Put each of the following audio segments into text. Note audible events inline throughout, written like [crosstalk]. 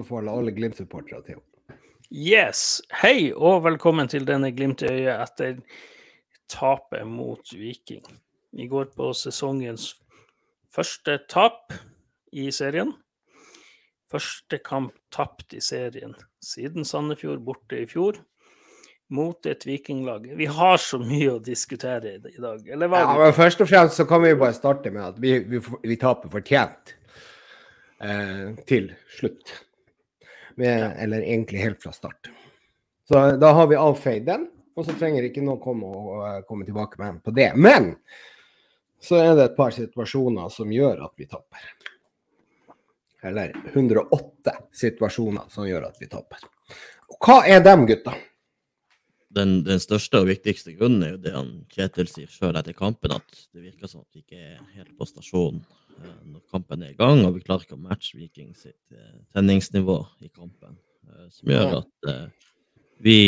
anbefaler alle Glimt-supportere til. Yes. Hei og velkommen til denne Glimt-øyet etter tapet mot Viking. Vi går på sesongens første tap i serien. Første kamp tapt i serien siden Sandefjord borte i fjor mot et vikinglag. Vi har så mye å diskutere i dag. Ja, men først og fremst så kan vi bare starte med at vi, vi, vi taper fortjent eh, til slutt. Med, eller egentlig helt fra start. Så da har vi avfeid den, og så trenger ikke noen komme, og, uh, komme tilbake med en på det. Men så er det et par situasjoner som gjør at vi taper. Eller 108 situasjoner som gjør at vi taper. Og hva er dem, gutta? Den, den, største og viktigste grunnen er jo det han Kjetil sier sjøl etter kampen, at det virker som at vi ikke er helt på stasjon eh, når kampen er i gang, og vi klarer ikke å matche Viking sitt eh, tenningsnivå i kampen. Eh, som gjør at vi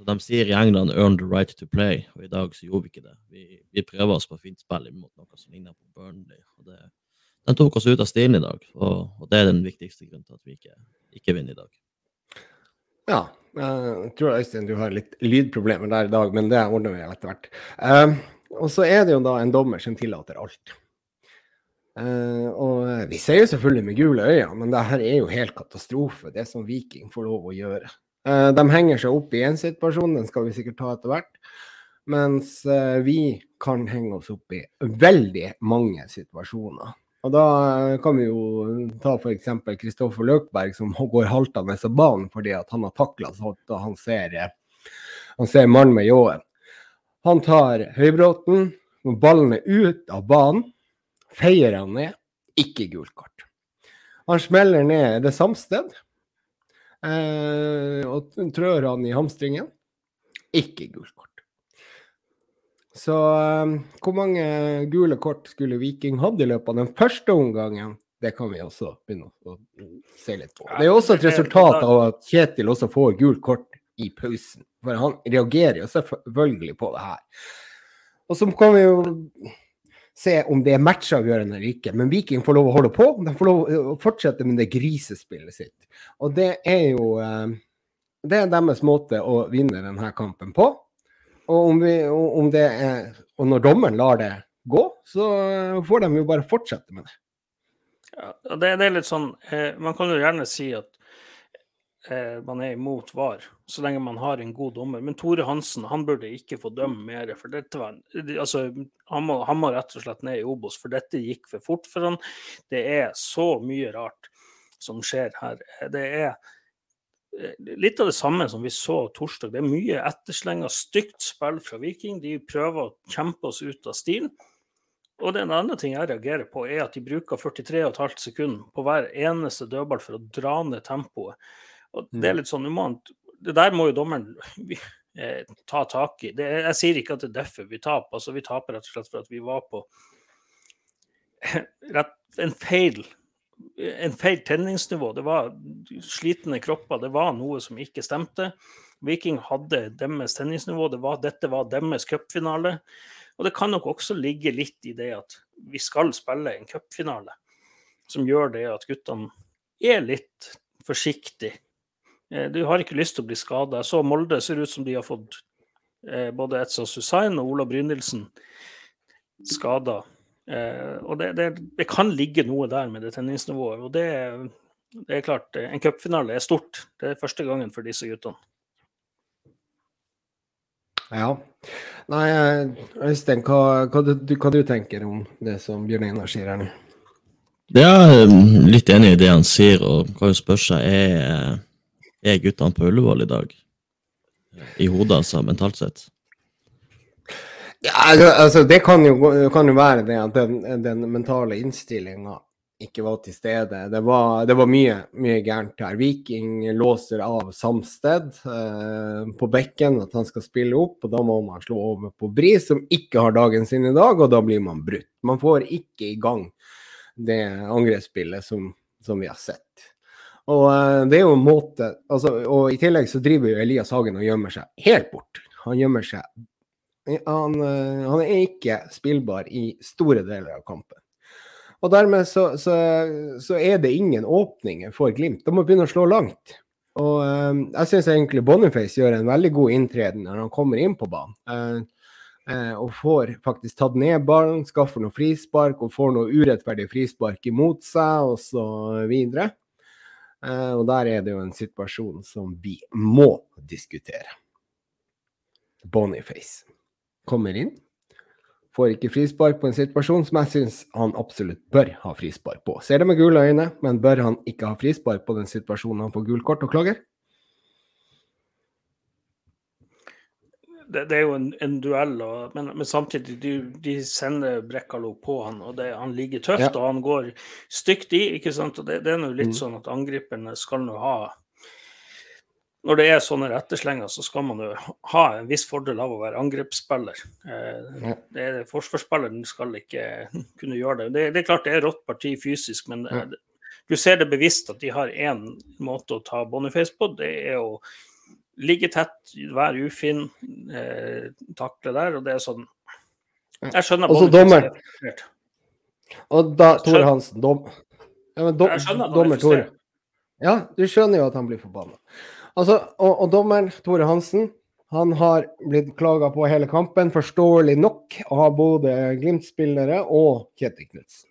altså De sier i England 'earn the right to play', og i dag så gjorde vi ikke det. Vi, vi prøver oss på fint spill imot noe som ligner på Burnley. og det, Den tok oss ut av stilen i dag, og, og, det er den viktigste grunnen til at vi ikke, ikke vinner i dag. Ja, jeg tror Øystein du har litt lydproblemer der i dag, men det ordner vi etter hvert. Uh, og så er det jo da en dommer som tillater alt. Uh, og vi ser jo selvfølgelig med gule øyne, men det her er jo helt katastrofe, det som Viking får lov å gjøre. De henger seg opp i én situasjon, den skal vi sikkert ta etter hvert. Mens vi kan henge oss opp i veldig mange situasjoner. Og da kan vi jo ta f.eks. Kristoffer Løkberg som [laughs] går haltende av banen fordi han har takla sånn at han ser, han ser mann med ljåen. Han tar Høybråten, Når ballen er ut av banen, feier han ned, ikke gult kort. Han smeller ned det samsted eh, og trør han i hamstringen, ikke gult kort. Så um, hvor mange gule kort skulle Viking hatt i løpet av den første omgangen? Det kan vi også begynne å se litt på. Det er også et resultat av at Kjetil også får gult kort i pausen. For han reagerer jo selvfølgelig på det her. Og så kan vi jo se om det er matchavgjørende eller ikke. Men Viking får lov å holde på. De får lov å fortsette med det grisespillet sitt. Og det er jo Det er deres måte å vinne denne kampen på. Og, om vi, om er, og når dommeren lar det gå, så får de jo bare fortsette med det. Ja, det, det er litt sånn eh, Man kan jo gjerne si at eh, man er imot VAR, så lenge man har en god dommer. Men Tore Hansen han burde ikke få dømme mer. for dette var, altså, han, må, han må rett og slett ned i Obos, for dette gikk for fort for han. Det er så mye rart som skjer her. Det er litt av det samme som vi så torsdag. Det er mye etterslenga, stygt spill fra Viking. De prøver å kjempe oss ut av stilen. Og det en annen ting jeg reagerer på, er at de bruker 43,5 sekunder på hver eneste dødball for å dra ned tempoet. Og Det er mm. litt sånn umant. Det der må jo dommeren [laughs] eh, ta tak i. Det, jeg sier ikke at det er derfor vi taper. Altså, vi taper rett og slett for at vi var på [laughs] rett, en feil en feil tenningsnivå. Det var slitne kropper. Det var noe som ikke stemte. Viking hadde deres tenningsnivå. Det var, dette var deres cupfinale. Og det kan nok også ligge litt i det at vi skal spille en cupfinale, som gjør det at guttene er litt forsiktige. Eh, du har ikke lyst til å bli skada. Så Molde ser ut som de har fått eh, både Etsa Susain og Ola Brynildsen skada. Eh, og det, det, det, kan ligge noe der med det tenningsnivået. Og det, det er klart, en cupfinale er stort. Det er første gangen for disse guttene. Ja. Nei, Øystein, hva, hva, du, hva du tenker om det som Bjørn Einar sier her nå? Jeg er litt enig i det han sier, og kan jo spørre seg er, er guttene på Ullevål i dag? I hodet, altså, mentalt sett? Ja, altså, altså, det kan jo, kan jo, være det at den, den mentale innstillinga ikke var til stede. Det var, det var mye, mye, gærent her. Viking låser av Samsted eh, på bekken, at han skal spille opp. og Da må man slå over på Bris, som ikke har dagen sin i dag, og da blir man brutt. Man får ikke i gang det angrepsspillet som, som vi har sett. Og eh, det er jo en måte altså, Og i tillegg så driver jo Elias Hagen og gjemmer seg helt bort. Han gjemmer seg han, eh, han, er ikke spillbar i store deler av kampen. Og dermed så, så, så, er det ingen åpninger for Glimt. De må begynne å slå langt. Og uh, jeg syns egentlig Boniface gjør en veldig god inntreden når han kommer inn på banen. Uh, og får faktisk tatt ned ballen, skaffer noe frispark og får noe urettferdig frispark imot seg, og så videre. og der er det jo en situasjon som vi må diskutere. Boniface kommer inn får ikke frispark på en situasjon som jeg syns han absolutt bør ha frispark på. Ser det med gule øyne, men bør han ikke ha frispark på den situasjonen han får gult kort og klager? Det, det, er jo en, en duell, og, men, men, samtidig de, de sender Brekkalo på han, og det, han ligger tøft ja. og han går stygt i. ikke sant? Og Det, det er nå litt mm. sånn at angriperne skal nå ha når det er sånne retteslenger, så skal man jo ha en viss fordel av å være angrepsspiller. Eh, det er, forsvarsspilleren skal ikke [laughs] kunne gjøre det. det. det. er klart det er rått parti fysisk, men det, du ser det bevisst at de har én måte å ta Boniface på. Det er å ligge tett, være ufin, eh, takle der. Og det er sånn Jeg skjønner Boniface. Og da, Tore Hansen, dom, ja, dom, dommer Tore. Ja, du skjønner jo at han blir forbanna. Altså, og, og dommeren, Tore Hansen, han har blitt klaga på hele kampen, forståelig nok, av både Glimt-spillere og Kjetil Knutsen.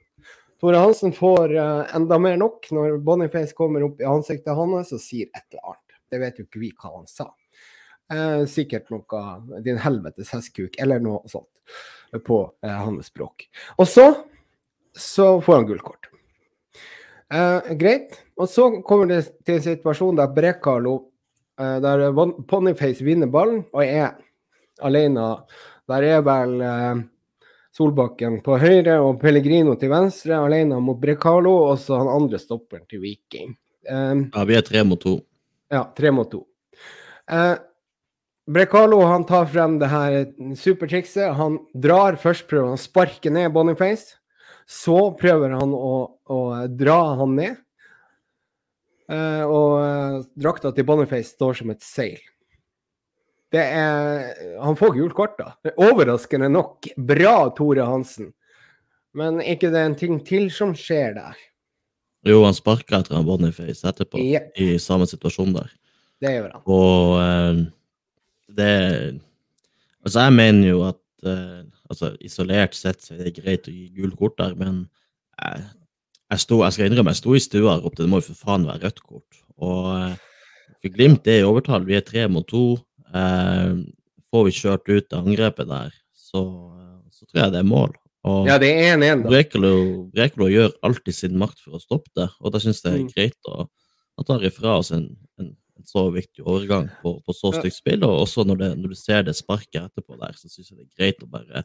Tore Hansen får uh, enda mer nok når Boniface kommer opp i ansiktet hans og sier et eller annet. Det vet jo ikke vi hva han sa. Uh, sikkert noe 'din helvetes hestkuk' eller noe sånt på uh, hans språk. Og så, så får han gullkort. greit. Og så kommer det til en situasjon der Brekalo der Ponyface vinner ballen og er alene. Der er vel eh, Solbakken på høyre og Pellegrino til venstre, alene mot Brekalo, og så han andre stopperen til Viking. Um, ja, vi er tre mot to. Ja, tre mot to. Uh, Brekalo han tar frem det her supertrikset. Han drar først prøver han å sparke ned Boniface. Så prøver han å, å dra han ned. Uh, og uh, drakta til Boniface står som et seil. Det er Han får gult kort, da. Overraskende nok. Bra, Tore Hansen. Men er ikke det en ting til som skjer der? Jo, han sparka etter han Boniface etterpå, yep. i samme situasjon der. Det gjør han. Og uh, det Altså, jeg mener jo at altså, isolert sett så er det greit å gi gult kort der, men jeg jeg, sto, jeg skal innrømme, jeg sto i stua og ropte det må jo for faen være rødt kort. Og eh, for Glimt er i overtall. Vi er tre mot to. Eh, får vi kjørt ut angrepet der, så, eh, så, tror jeg det er mål. Og ja, det er 1-1, da. Brekalo, Brekalo gjør alltid sin makt for å stoppe det, og da syns jeg det er mm. greit å, å ta ifra oss en, en, en, så viktig overgang på, på så stygt spill. Og også når, det, når, du ser det sparket etterpå der, så syns jeg det er greit å bare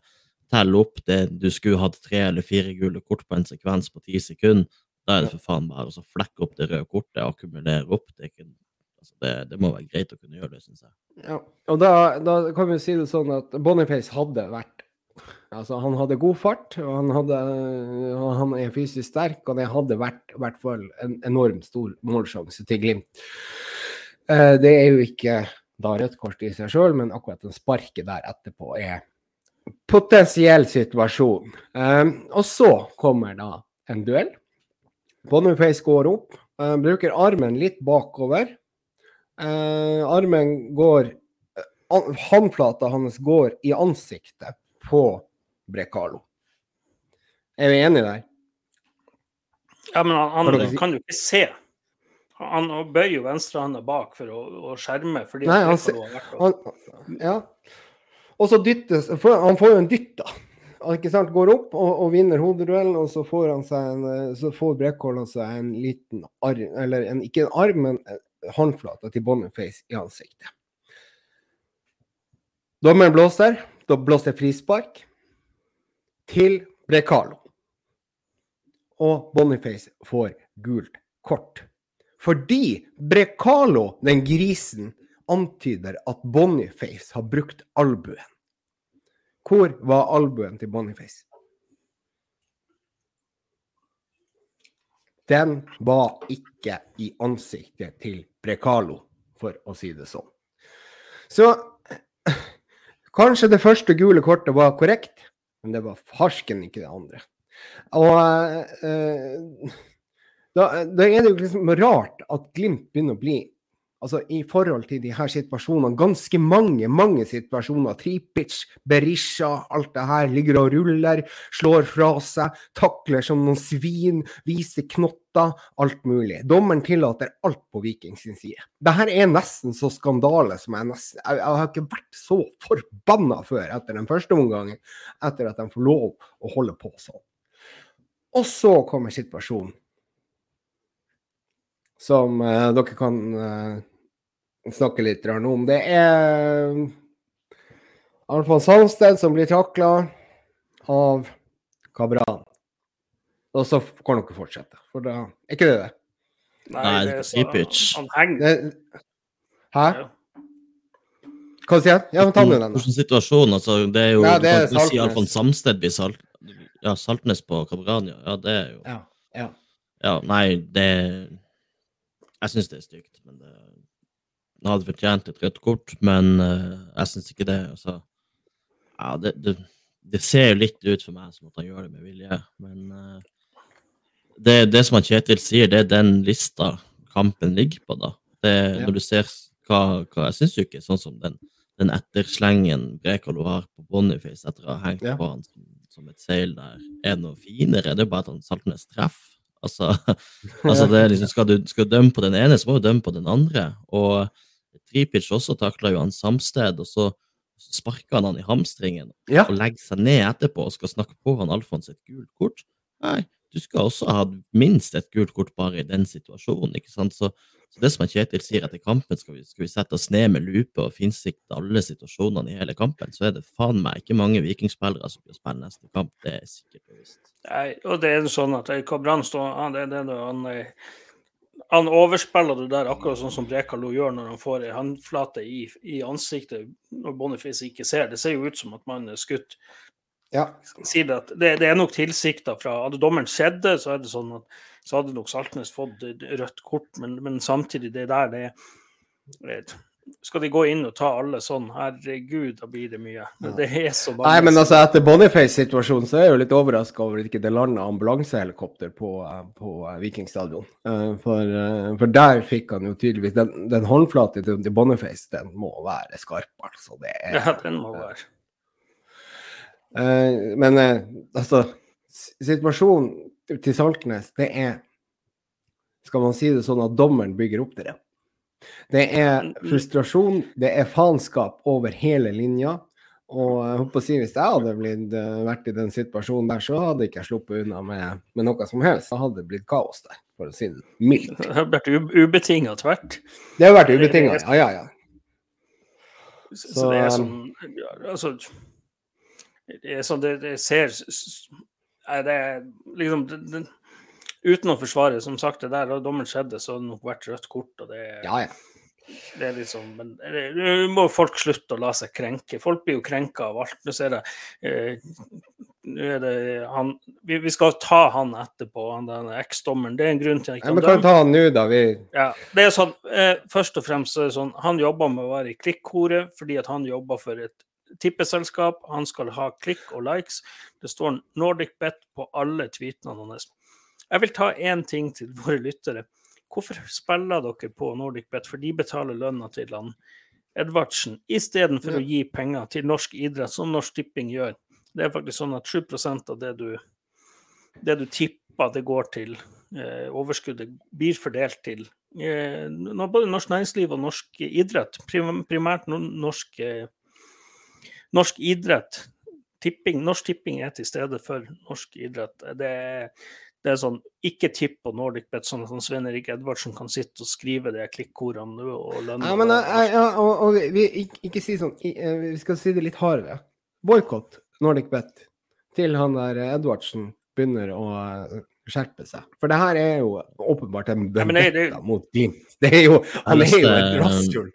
telle opp det du skulle hatt tre eller fire gule kort på en sekvens på ti sekunder, da er det for faen bare å flekke opp det røde kortet, og akkumulere opp. Det, ikke, altså det, det, må være greit å kunne gjøre det, syns jeg. Ja, og da, da, kan vi si det sånn at Boniface hadde vært Altså, han hadde god fart, og han, hadde, han er fysisk sterk, og det hadde vært i hvert fall en enormt stor målsjanse til Glimt. Eh, det er jo ikke da rødt kort i seg sjøl, men akkurat den sparket der etterpå er potensiell situasjon. Um, og så kommer da en duell. Boniface går opp, uh, bruker armen litt bakover. Uh, armen går uh, Håndflata hans går i ansiktet på Brekalo. Er vi enige der? Ja, men han, han kan jo ikke se. Han bøyer jo venstrehånda bak for å, å skjerme. Nei, han, han, ja. Og så dyttes Han får jo en dytt, da. Ikke sant? Går opp og, og vinner hodeduellen, og så får han seg en, så får Brekholm seg en liten arm, eller en, ikke en arm, men håndflata til Boniface i ansiktet. Dommeren blåser. Da blåser frispark til Brekalo. Og Boniface får gult kort. Fordi Brekalo, den grisen, antyder at Boniface har brukt albuen. Hvor var albuen til Boniface? Den var ikke i ansiktet til Brekalo, for å si det sånn. Så kanskje det første gule kortet var korrekt, men det var farsken ikke det andre. Og eh, da, da er det jo liksom rart at Glimt begynner å bli altså i forhold til de her situasjonene, ganske mange mange situasjoner. Tripic, Berisha, alt det her ligger og ruller, slår fra seg, takler som noen svin, viser knotter, alt mulig. Dommeren tillater alt på Viking sin side. Dette er nesten så skandale som jeg nesten Jeg, jeg har ikke vært så forbanna før etter den første omgangen, etter at de får lov å holde på sånn. Og så kommer situasjonen som eh, dere kan uh, snakke litt om. Det er Alfons Halmsted som blir takla av Kabran. Og så kan dere fortsette, for da er ikke det det? Nei, det er Sipic. Han henger. Hæ? Hva sier jeg Ja, ta med den. Hvilken situasjon? Altså, det er jo Nei, det er Du kan si Saltnes. Alfons Samsted blir Salt... Ja, Saltnes på Kabran, ja. ja. Det er jo Ja, ja. Ja, nei, det Jeg syns det er stygt, men det Han hadde fortjent et rødt kort, men eh, jeg syns ikke det. Altså Ja, det, det, det ser jo litt ut for meg som at han gjør det med vilje, men eh, det, det som han Kjetil sier, det er den lista kampen ligger på, da. Det, Ja. Når du ser hva, hva Jeg syns jo ikke sånn som den, den etterslengen Brekalo har på Boniface etter å ha hengt Ja. på han som, som et seil der, er noe finere. Det er bare at han Saltnes treffer. Altså, [laughs] altså [laughs] det liksom, skal, du, skal du dømme på den ene, så må du dømme på den andre. Og Tripic også takla jo han Samsted, og så sparka han han i hamstringen ja. og legger seg ned etterpå og skal snakke på han Alfons et gult kort. Nei, du skal også ha minst et gult kort bare i den situasjonen, ikke sant. Så, så det som Kjetil sier etter kampen, skal vi, skal vi sette oss ned med lupe og finsikte alle situasjonene i hele kampen, så er det faen meg ikke mange vikingspillere som blir spille neste kamp. Det er sikkert bevisst. Nei, og det er sånn at Kabran står han, det, det, det, han, eh, han overspiller det der akkurat sånn som Brekalo gjør når han får ei håndflate i, i ansiktet når Boniface ikke ser. Det ser jo ut som at man er skutt. ja. Sier det, at det, det er nok tilsikta fra Hadde dommeren sett det, så det sånn at så hadde nok Saltnes fått rødt kort, men, men samtidig, det der det er Skal de gå inn og ta alle sånn, herregud, da blir det mye. Det, er så mange Nei, men altså, etter Boniface-situasjonen så er jeg jo litt overraska over at ikke det landa ambulansehelikopter på, på eh, Vikingstadion. Eh, For, eh, for der fikk han jo tydeligvis Den, den håndflata til Boniface, den må være skarp, altså. Det er, Ja, den må være. Men altså Situasjonen til Saltnes, det er Skal man si det sånn at dommeren bygger opp til det? Det er frustrasjon, det er faenskap over hele linja. Og jeg håper å si, hvis jeg hadde blitt, eh, vært i den situasjonen der, så hadde ikke jeg sluppet unna med, med noe som helst. Da hadde det blitt kaos der, for å si det mildt. Det har vært ubetinga tvert. Det har vært ubetinga, ja, ja, ja. Så, Så, det er um, sånn Altså Det er sånn det, det ser Nei, det er liksom det, Uten å forsvare, som sagt, det der, da dommeren skjedde, så hadde det nok vært rødt kort. og det ja, ja. det er liksom, men Nå må folk slutte å la seg krenke. Folk blir jo krenka av alt. Nå ser jeg eh, nå er det han, vi, vi skal ta han etterpå, han den eksdommeren. Det er en grunn til at ja han men kan ta han nå, da. Vi Ja, det er sånn, eh, Først og fremst så er det sånn, han jobber med å være i klikkhore fordi at han jobber for et tippeselskap. Han skal ha klikk og likes. Det står Nordic Bet på alle tweetene hans. Jeg vil ta én ting til våre lyttere. Hvorfor spiller dere på Nordic Bet? For de betaler lønna til han Edvardsen, istedenfor Ja. å gi penger til norsk idrett, som Norsk Tipping gjør. Det er faktisk sånn at 7 av det du, det du tipper det går til, eh, overskuddet blir fordelt til eh, både norsk næringsliv og norsk idrett. Primært norsk, eh, norsk idrett. Tipping, norsk tipping er til stede for norsk idrett. Det er, det er sånn, Ikke tipp på Nordic Bet, sånn at han Svein Erik Edvardsen kan sitte og skrive de klikkordene nå og lønne. Ja, men jeg, jeg, og, og vi, ikke, ikke si sånn eh, Vi skal si det litt hardere. Boikott Nordic Bet til han der Edvardsen begynner å eh, skjerpe seg. For det her er jo åpenbart en Ja, men det- det- vendetta mot Glimt. Det er jo, han er jo et rasshøl.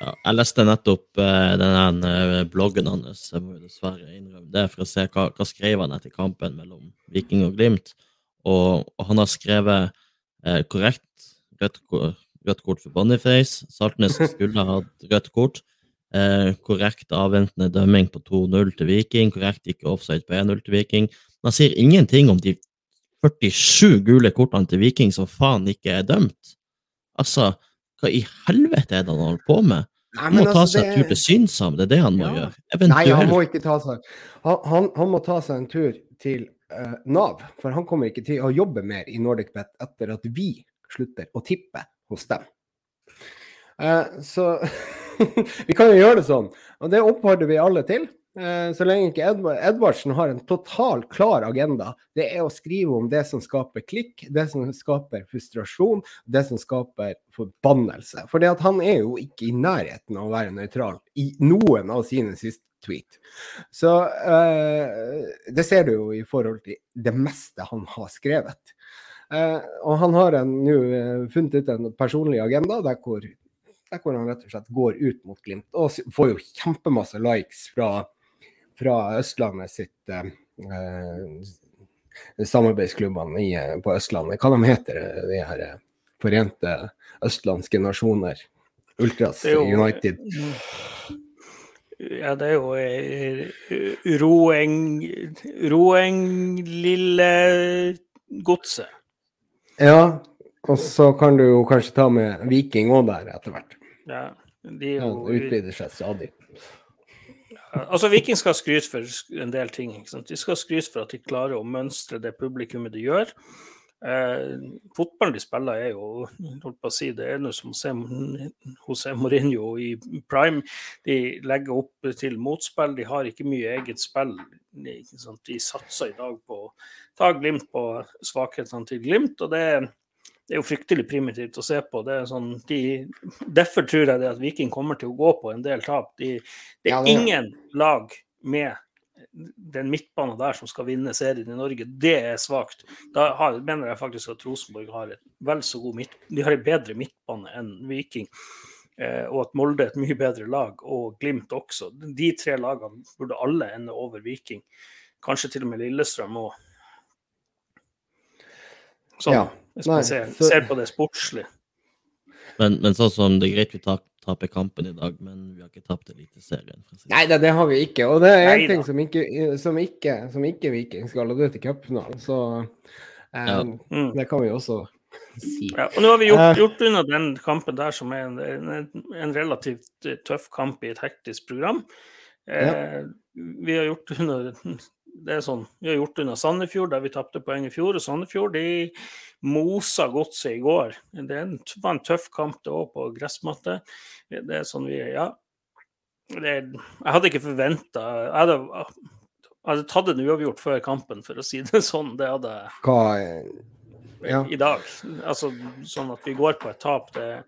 Ja, jeg leste nettopp uh, denne eh, bloggen hans, jeg må dessverre innrømme det, for å se hva, hva skrev han etter kampen mellom Viking og Glimt. Og, og han har skrevet eh, korrekt rødt, rødt kort for Boniface. Saltnes [laughs] skulle ha hatt rødt kort. Eh, korrekt avventende dømming på 2-0 til Viking. Korrekt ikke offside på 1-0 til Viking. Men han sier ingenting om de 47 gule kortene til Viking som faen ikke er dømt. Altså, hva i helvete er det han holder på med? Nei, Han må men ta altså, seg en tur til Synsam, det er det han må Ja. gjøre. Nei, han må ikke ta seg Han, han, han må ta seg en tur til eh, Nav, for han kommer ikke til å jobbe mer i NordicBet etter at vi slutter å tippe hos dem. Eh, så [laughs] vi kan jo gjøre det sånn, og det oppfordrer vi alle til. Eh, så lenge ikke Edvard, Edvardsen har en total klar agenda, det er å skrive om det som skaper klikk, det som skaper frustrasjon, det som skaper forbannelse. For han er jo ikke i nærheten av å være nøytral i noen av sine siste tweet. Så uh, det ser du jo i forhold til det meste han har skrevet. Uh, og han har nå eh, funnet ut en personlig agenda der hvor, der hvor han rett og slett går ut mot Glimt. Og får jo kjempemasse likes fra, fra Østlandet sitt uh, samarbeidsklubbene i, på Østlandet. Hva de heter de her forente østlandske nasjoner? Ultras United. Ja, det er jo eh, Roeng Roeng lille godset. Ja, og så kan du jo kanskje ta med Viking òg der etter hvert. Ja, de er Ja, utvider seg stadig. Altså, Viking skal skryte for en del ting. De skal skryte for at de klarer å mønstre det publikummet de gjør. Eh, fotballen de spiller, er jo holdt på å si, det er noe som José Mourinho i prime. De legger opp til motspill, de har ikke mye eget spill. De, satser i dag på å ta Glimt på svakhetene til Glimt. og det er det er jo fryktelig primitivt å se på. Det er sånn, de, derfor tror jeg det at Viking kommer til å gå på en del tap. De, det er Ja, det- ingen lag med den midtbanen der som skal vinne serien i Norge. Det er svakt. Da har, mener jeg faktisk at Rosenborg har et vel så god midt, de har en bedre midtbane enn Viking. Eh, og at Molde er et mye bedre lag, og Glimt også. De tre lagene burde alle ende over Viking. Kanskje til og med Lillestrøm òg. Sånn, Ja, hvis man ser, ser på det sportslig. Men, men sånn som det er greit vi taper kampen i dag, men vi har ikke tapt Eliteserien. Nei, det, det har vi ikke. Og det er en ting som ikke, som ikke, som ikke Viking skal, og det er til cupfinalen. Så um, Ja. Mm. det kan vi også si. Ja, og nå har vi gjort, Eh. gjort unna den kampen der, som er en, en, en relativt eh, tøff kamp i et hektisk program. Eh, Vi har gjort unna det er sånn, vi har gjort unna Sandefjord, der vi tapte poeng i fjor. Og Sandefjord de mosa godset i går. Det en- var en tøff kamp, det òg, på gressmatte. Det er sånn vi Ja. Det, jeg hadde ikke forventa jeg, jeg hadde tatt en uavgjort før kampen, for å si det sånn. Det hadde jeg Ja. i dag. Altså sånn at vi går på et tap, det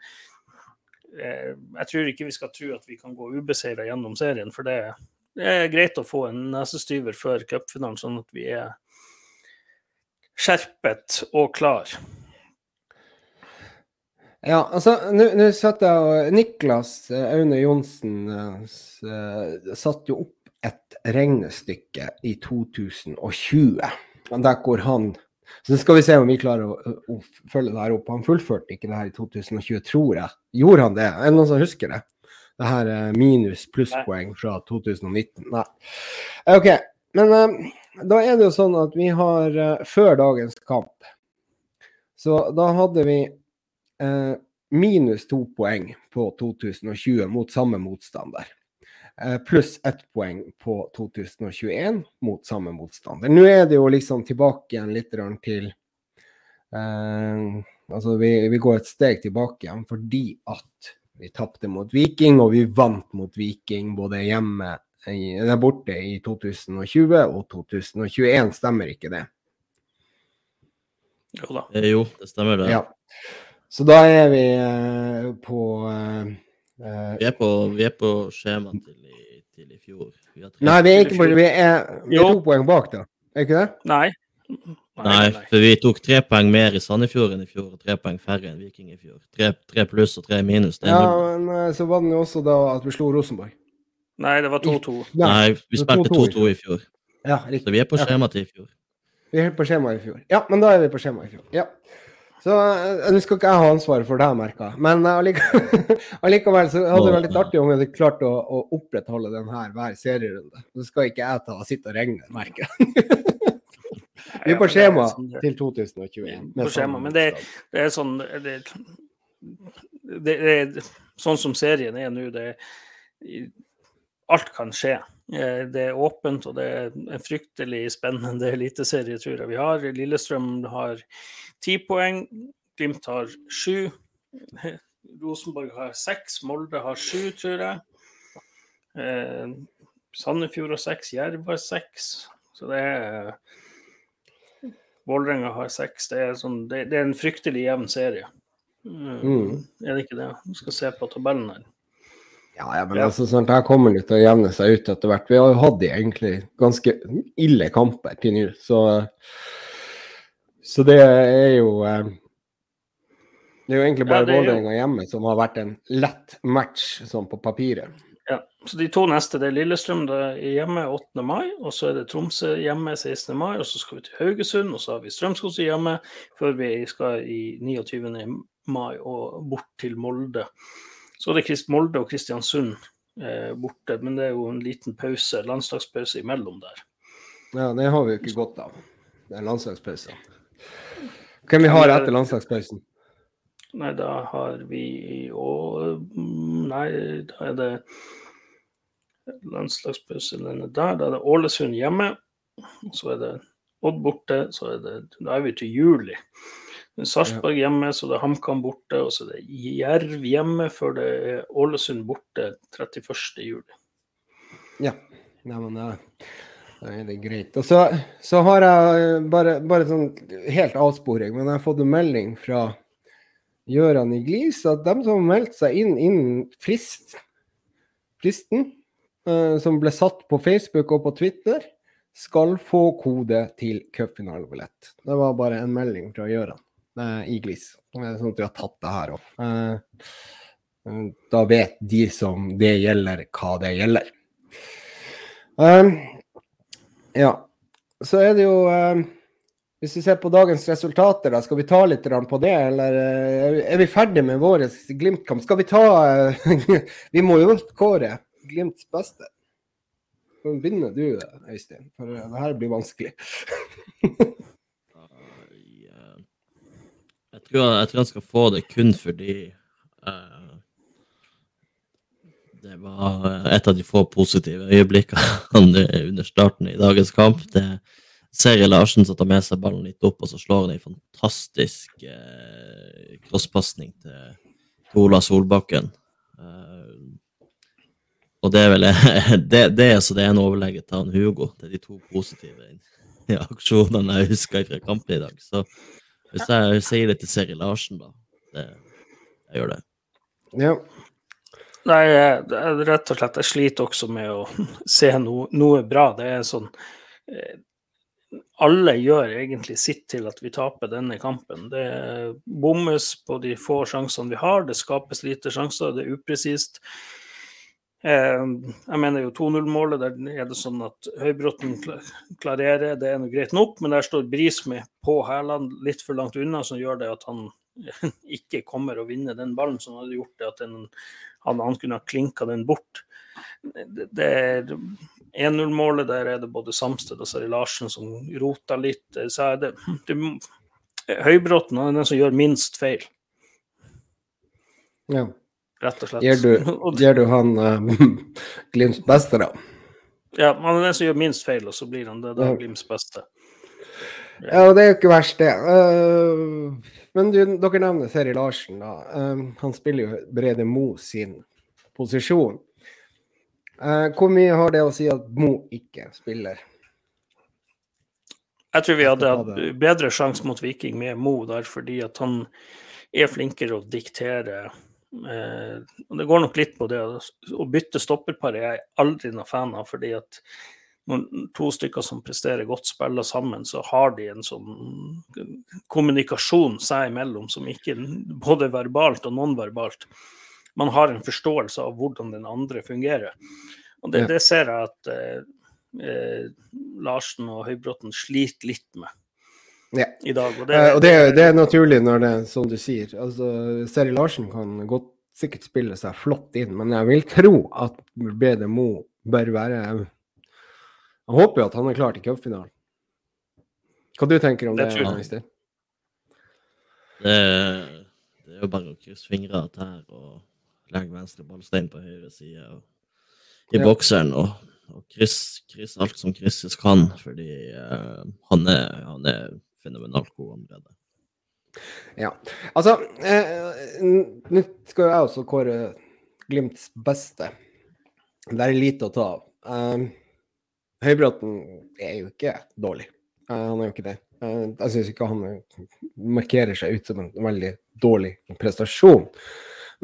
eh, Jeg tror ikke vi skal tro at vi kan gå ubeseira gjennom serien, for det, det er greit å få en nesestyver før cupfinalen, sånn at vi er skjerpet og klar. Ja, altså, nå satt jeg og Niklas eh, Aune Johnsen eh, satte jo opp et regnestykke i 2020, der hvor han Så skal vi se om vi klarer å, å følge det her opp. Han fullførte ikke det her i 2020, tror jeg. Gjorde han det? Er det noen som husker det? Det her er minus plusspoeng fra 2019? Nei. OK. Men eh, da er det jo sånn at vi har eh, Før dagens kamp, så da hadde vi eh, minus to poeng på 2020 mot samme motstander. Eh, pluss ett poeng på 2021 mot samme motstander. Nå er det jo liksom tilbake igjen litt til eh, Altså, vi, vi går et steg tilbake igjen fordi at vi tapte mot Viking, og vi vant mot Viking både hjemme der borte i 2020 og 2021. Stemmer ikke det? Jo da. Eh, Jo, det stemmer det. Ja. Så da er vi eh, på eh, eh, Vi, er på, vi er på skjema til i, til i fjor. Vi har tre- Nei, vi er ikke på Vi er, vi er to poeng bak, da. Er ikke det? Nei. Nei, for vi tok tre poeng mer i Sandefjord enn i fjor, og tre poeng færre enn Viking i fjor. Tre, tre pluss og tre minus, det er Ja, null. men eh, så var det jo også da at vi slo Rosenborg. Nei, det var 2-2. Nei, vi spilte 2-2 i fjor, Ja, så vi er på skjema til i fjor. Vi er på skjema i fjor. Ja, men da er vi på skjema i fjor. Ja. Så eh, nå skal ikke jeg ha ansvaret for det, merka. Men eh, [laughs] allikevel så hadde det vært litt artig om vi hadde klart å, å opprettholde den her hver serierunde. Så skal ikke jeg ta og sitte og regne, merker jeg. [laughs] Vi er på er skjema sånn til 2021. På skjema, men det- Det er sånn det, det, det er sånn som serien er nå. Det Alt kan skje. Eh, Det er åpent, og det er en fryktelig spennende [laughs] eliteserie, tror jeg vi har. Lillestrøm har ti poeng, Glimt har sju. [laughs] Rosenborg har seks, Molde har sju, tror jeg. Eh, Sandefjord har seks, Jerv har seks. Så det er Vålerenga har seks. Det er, sånn, det, det er en fryktelig jevn serie. Mm. Mm. Er det ikke det? Vi skal se på tabellen her. Ja, ja, men Ja. altså, sånn, det kommer det til å jevne seg ut etter hvert. Vi har jo hatt egentlig ganske ille kamper til nå, så Så det er jo eh, Det er jo egentlig bare jo- Vålerenga hjemme som har vært en lett match sånn på papiret. Ja, så De to neste det er Lillestrøm det er hjemme 8. mai, og så er det Tromsø hjemme 16. mai, og så skal vi til Haugesund, og så har vi Strømsgodset hjemme før vi skal i 29. mai og bort til Molde. Så er det Molde og Kristiansund eh, borte, men det er jo en liten pause, landslagspause imellom der. Ja, det har vi jo ikke godt av. Det er landslagspause. Hvem vi har etter landslagspausen? Nei, da har vi og Nei, da er det landslagspause denne der. Da er det Ålesund hjemme. Så er det Odd borte. Så er det Da er vi til juli. Sarpsborg hjemme, så det er HamKam borte. Og så er det Jerv hjemme før det er Ålesund borte 31. juli. Ja. Nei, men da er det greit. Og så, så har jeg bare, bare sånn helt avsporing, men jeg har fått en melding fra Gjøran i Glis at de som meldte seg inn innen frist, fristen, eh, som ble satt på Facebook og på Twitter, skal få kode til cupfinalebillett. Det var bare en melding fra Gjøran eh, i Glis. Sånn at vi har tatt det her òg. Da vet de som det gjelder, hva det gjelder. Um, ja, så er det jo um, Hvis vi ser på dagens resultater, da, skal vi ta litt på det, eller uh, er vi ferdig med vår Glimt-kamp? Skal vi ta uh, [laughs] Vi må jo kåre Glimts beste. Så begynner du, Øystein, for det her blir vanskelig. [laughs] Jeg, tror, jeg, tror, jeg skal få det kun fordi uh, det var et av de få positive øyeblikkene [laughs] under starten i dagens kamp. Det er Seri Larsen som tar med seg ballen litt opp, og så slår han en fantastisk eh, crosspasning til, til Ola Solbakken. Eh, og det er vel [laughs] det, det er så det er en overlegge til han Hugo. Det er de to positive ja, aksjonene jeg husker fra kampen i dag. Så hvis jeg sier det til Seri Larsen, da det, Jeg gjør det. Ja. Nei, jeg- rett og slett Jeg sliter også med å [laughs] se noe, noe bra. Det er sånn eh, Alle gjør egentlig sitt til at vi taper denne kampen. Det bommes på de få sjansene vi har, det skapes lite sjanser, det er upresist. Eh, jeg mener jo 2-0-målet, der er det sånn at Høybråten klarerer, det er nå greit nok, men der står Brismi på hælene litt for langt unna, som gjør det at han [laughs] ikke kommer å vinne den ballen, som hadde gjort det at han, han kunne ha klinka den bort. Det, det 1-0-målet, der er det både Samsted og Sari Larsen som roter litt. Så er det, [clears throat] det Høybråten er den som gjør minst feil, ja. rett og slett. Gjør du, [laughs] gjør du han uh, [laughs] Glimts beste, da? Ja, han er den som gjør minst feil, og så blir han det da Ja. Glimts beste. Ja, det er jo ikke verst, det. Uh, men du, dere nevner Seri Larsen, da. Uh, han spiller jo Brede Mo sin posisjon. Uh, hvor mye har det å si at Mo ikke spiller? Jeg tror vi hadde hatt bedre sjanse mot Viking med Mo der, fordi at han er flinkere å diktere. Eh, og det går nok litt på det. Å bytte stopperpar er jeg aldri noen fan av, fordi at når to stykker som presterer godt, spiller sammen, så har de en sånn kommunikasjon seg imellom som ikke både verbalt og nonverbalt. Man har en forståelse av hvordan den andre fungerer. Og det, Ja. det ser jeg at eh, eh, Larsen og Høybråten sliter litt med Ja. i dag. Og Eh, og det, er- det er naturlig når det er som du sier. Altså, Seri Larsen kan godt sikkert spille seg flott inn, men jeg vil tro at Bede Mo bør være Jeg håper jo at han er klar til cupfinalen. Hva du tenker om det, Det. Det, det er jo bare å krysse fingrene her og legge venstre ballstein på høyre side og, i Ja. bokseren og, og krysse kryss alt som krysses kan, fordi uh, han, er, han er fenomenalt god allerede. Ja. Altså, eh, nå skal jeg også kåre Glimts beste. Det er lite å ta av. Um, Høybråten er jo ikke dårlig. Eh, han er jo ikke det. Eh, jeg syns ikke han markerer seg ut som en veldig dårlig prestasjon.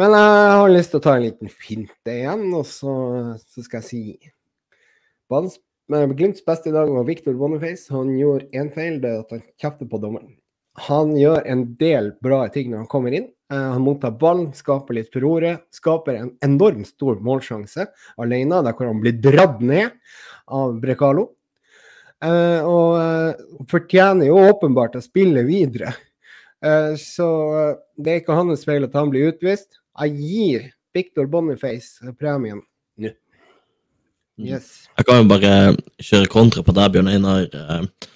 Men jeg har lyst til å ta en liten finte igjen, og så, så skal jeg si Bans, Glimts beste i dag var Victor Boniface. Han gjorde én feil, det er at han kjefter på dommeren. Han gjør en del bra ting når han kommer inn. Eh, han mottar ballen, skaper litt furore. Skaper en enormt stor målsjanse alene, der hvor han blir dratt ned av Brekalo. Eh, og eh, fortjener jo åpenbart å spille videre. Så det er ikke hans feil at han blir utvist. Jeg gir Victor Boniface premien nå. Mm. Yes. Jeg kan jo bare kjøre kontra på deg, Bjørn Einar. Eh,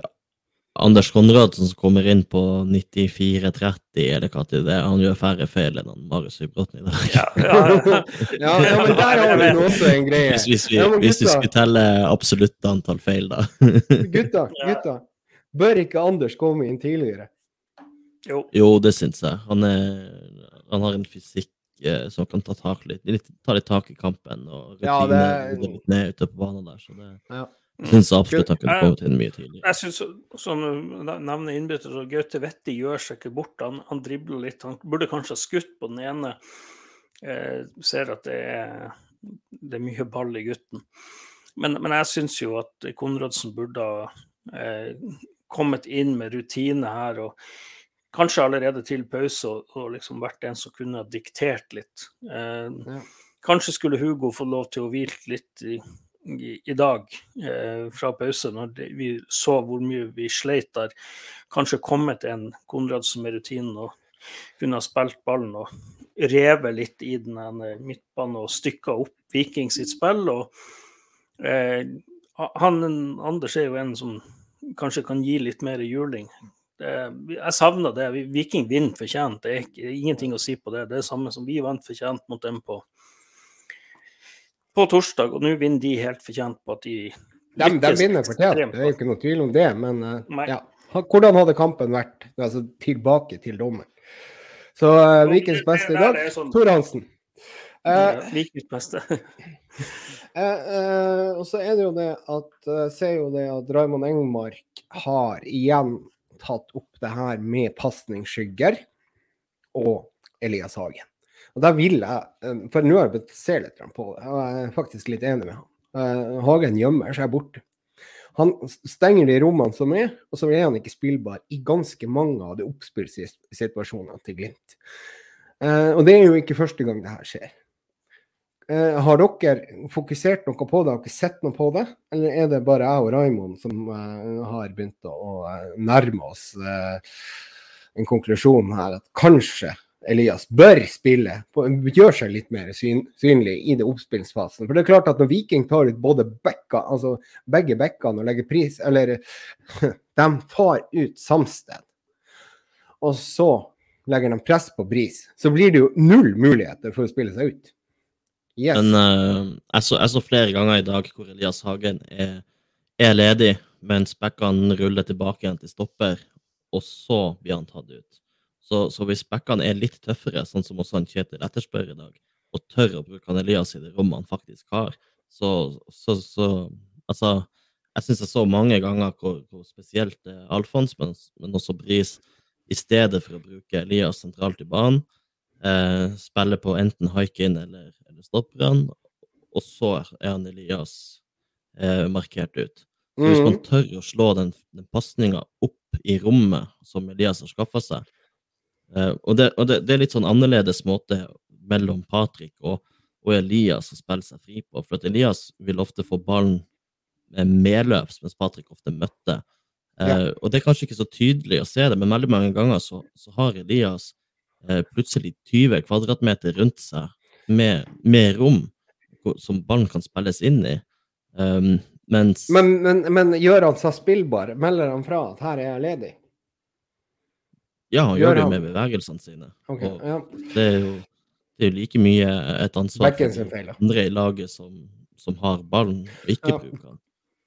ja. Anders Konradsen som kommer inn på 94-30, eller hva til det er. Han gjør færre feil enn han Marius Høybråten i dag. [laughs] Ja, ja, ja. [laughs] Ja, ja, men der har vi også en greie. Hvis, hvis, vi, Ja, hvis vi skulle telle absolutt antall feil, da. [laughs] Gutta, gutta. Bør ikke Anders komme inn tidligere? Jo. Jo, det syns jeg. Han, er, han har en fysikk eh, som kan ta, tak litt, litt, ta litt tak i kampen og Ja, rutine det- og litt ned ute på banen der. Så det Ja. syns jeg absolutt han kunne kommet inn mye tidligere. Jeg syns, som nevner innbytter, så Gaute Vetti gjør seg ikke bort. Han, han dribler litt. Han burde kanskje ha skutt på den ene. Eh, ser at det er, det er mye ball i gutten. Men, men jeg syns jo at Konradsen burde ha eh, kommet inn med rutine her. og Kanskje allerede til pause og, og liksom vært en som kunne ha diktert litt. Eh, Ja. Kanskje skulle Hugo få lov til å hvile litt i, i, i dag eh, fra pause, når det, vi så hvor mye vi sleit der. Kanskje kommet en Konradsen med rutinen og kunne ha spilt ballen og revet litt i den midtbanen og stykka opp Viking sitt spill. og eh, han, Anders er jo en som kanskje kan gi litt mer juling. Det, jeg savner det. Viking vinner fortjent. Det er ikke, ingenting å si på det. Det er det samme som vi vant fortjent mot dem på, på torsdag, og nå vinner de helt fortjent på at de De, de vinner fortjent, det er jo ikke noe tvil om det. Men uh, ja. Hvordan hadde kampen vært altså, tilbake til dommen? Så uh, Vikings beste i dag, sånn- Tor Hansen. Uh, Vikings beste. [laughs] [laughs] Og så er det jo det at ser jo det at Raymond Engmark har igjen tatt opp det her med pasningsskygger og Elias Hagen. Og der vil jeg, eh, for nå har jeg sett se litt på det, og jeg er faktisk litt enig med han. Eh, Hagen gjemmer seg borte. Han stenger de rommene som er, og så er han ikke spillbar i ganske mange av de oppspillsituasjonene til Glimt. Eh, og det er jo ikke første gang det her skjer. Eh, har dere fokusert noe på det, har dere sett noe på det? Eller er det bare jeg og Raimond som eh, har begynt å, å eh, nærme oss eh, en konklusjon her, at kanskje Elias bør spille, på, gjør seg litt mer syn, synlig i det oppspillsfasen. For det er klart at når Viking tar ut både bekka, altså begge bekkene og legger pris, eller [laughs] de tar ut Samsted, og så legger de press på Bris, så blir det jo null muligheter for å spille seg ut. Yes. Men uh, jeg, så, jeg så flere ganger i dag hvor Elias Hagen er, er ledig, mens bekkene ruller tilbake igjen til stopper, og så blir han tatt ut. Så, så hvis bekkene er litt tøffere, sånn som også han Kjetil etterspør i dag, og tør å bruke han Elias i det rommet han faktisk har, så, så, så Altså, jeg syns jeg så mange ganger hvor, hvor spesielt eh, Alfons, men, men også Bris, i stedet for å bruke Elias sentralt i banen, eh, spiller på enten eller, eller stopperne, og så er han Elias eh, markert ut. Så hvis man Mhm. tør å slå den, den pasninga opp i rommet som Elias har skaffa seg eh, Og, det, og det, det er litt sånn annerledes måte mellom Patrick og, og Elias å spille seg fri på. For at Elias vil ofte få ballen med medløps, mens Patrick ofte møtte. Eh, Og det er kanskje ikke så tydelig å se det, men veldig mange ganger så, så har Elias eh, plutselig 20 kvadratmeter rundt seg med, med rom som ballen kan spilles inn i. Um, Mens Men, men, men gjør han seg spillbar? Melder han fra at her er jeg ledig? Ja, han gjør gjør det med bevegelsene sine. Okay, ja. det er jo det er jo like mye et ansvar for andre i laget som, som har ballen, og ikke Ja. bruker den.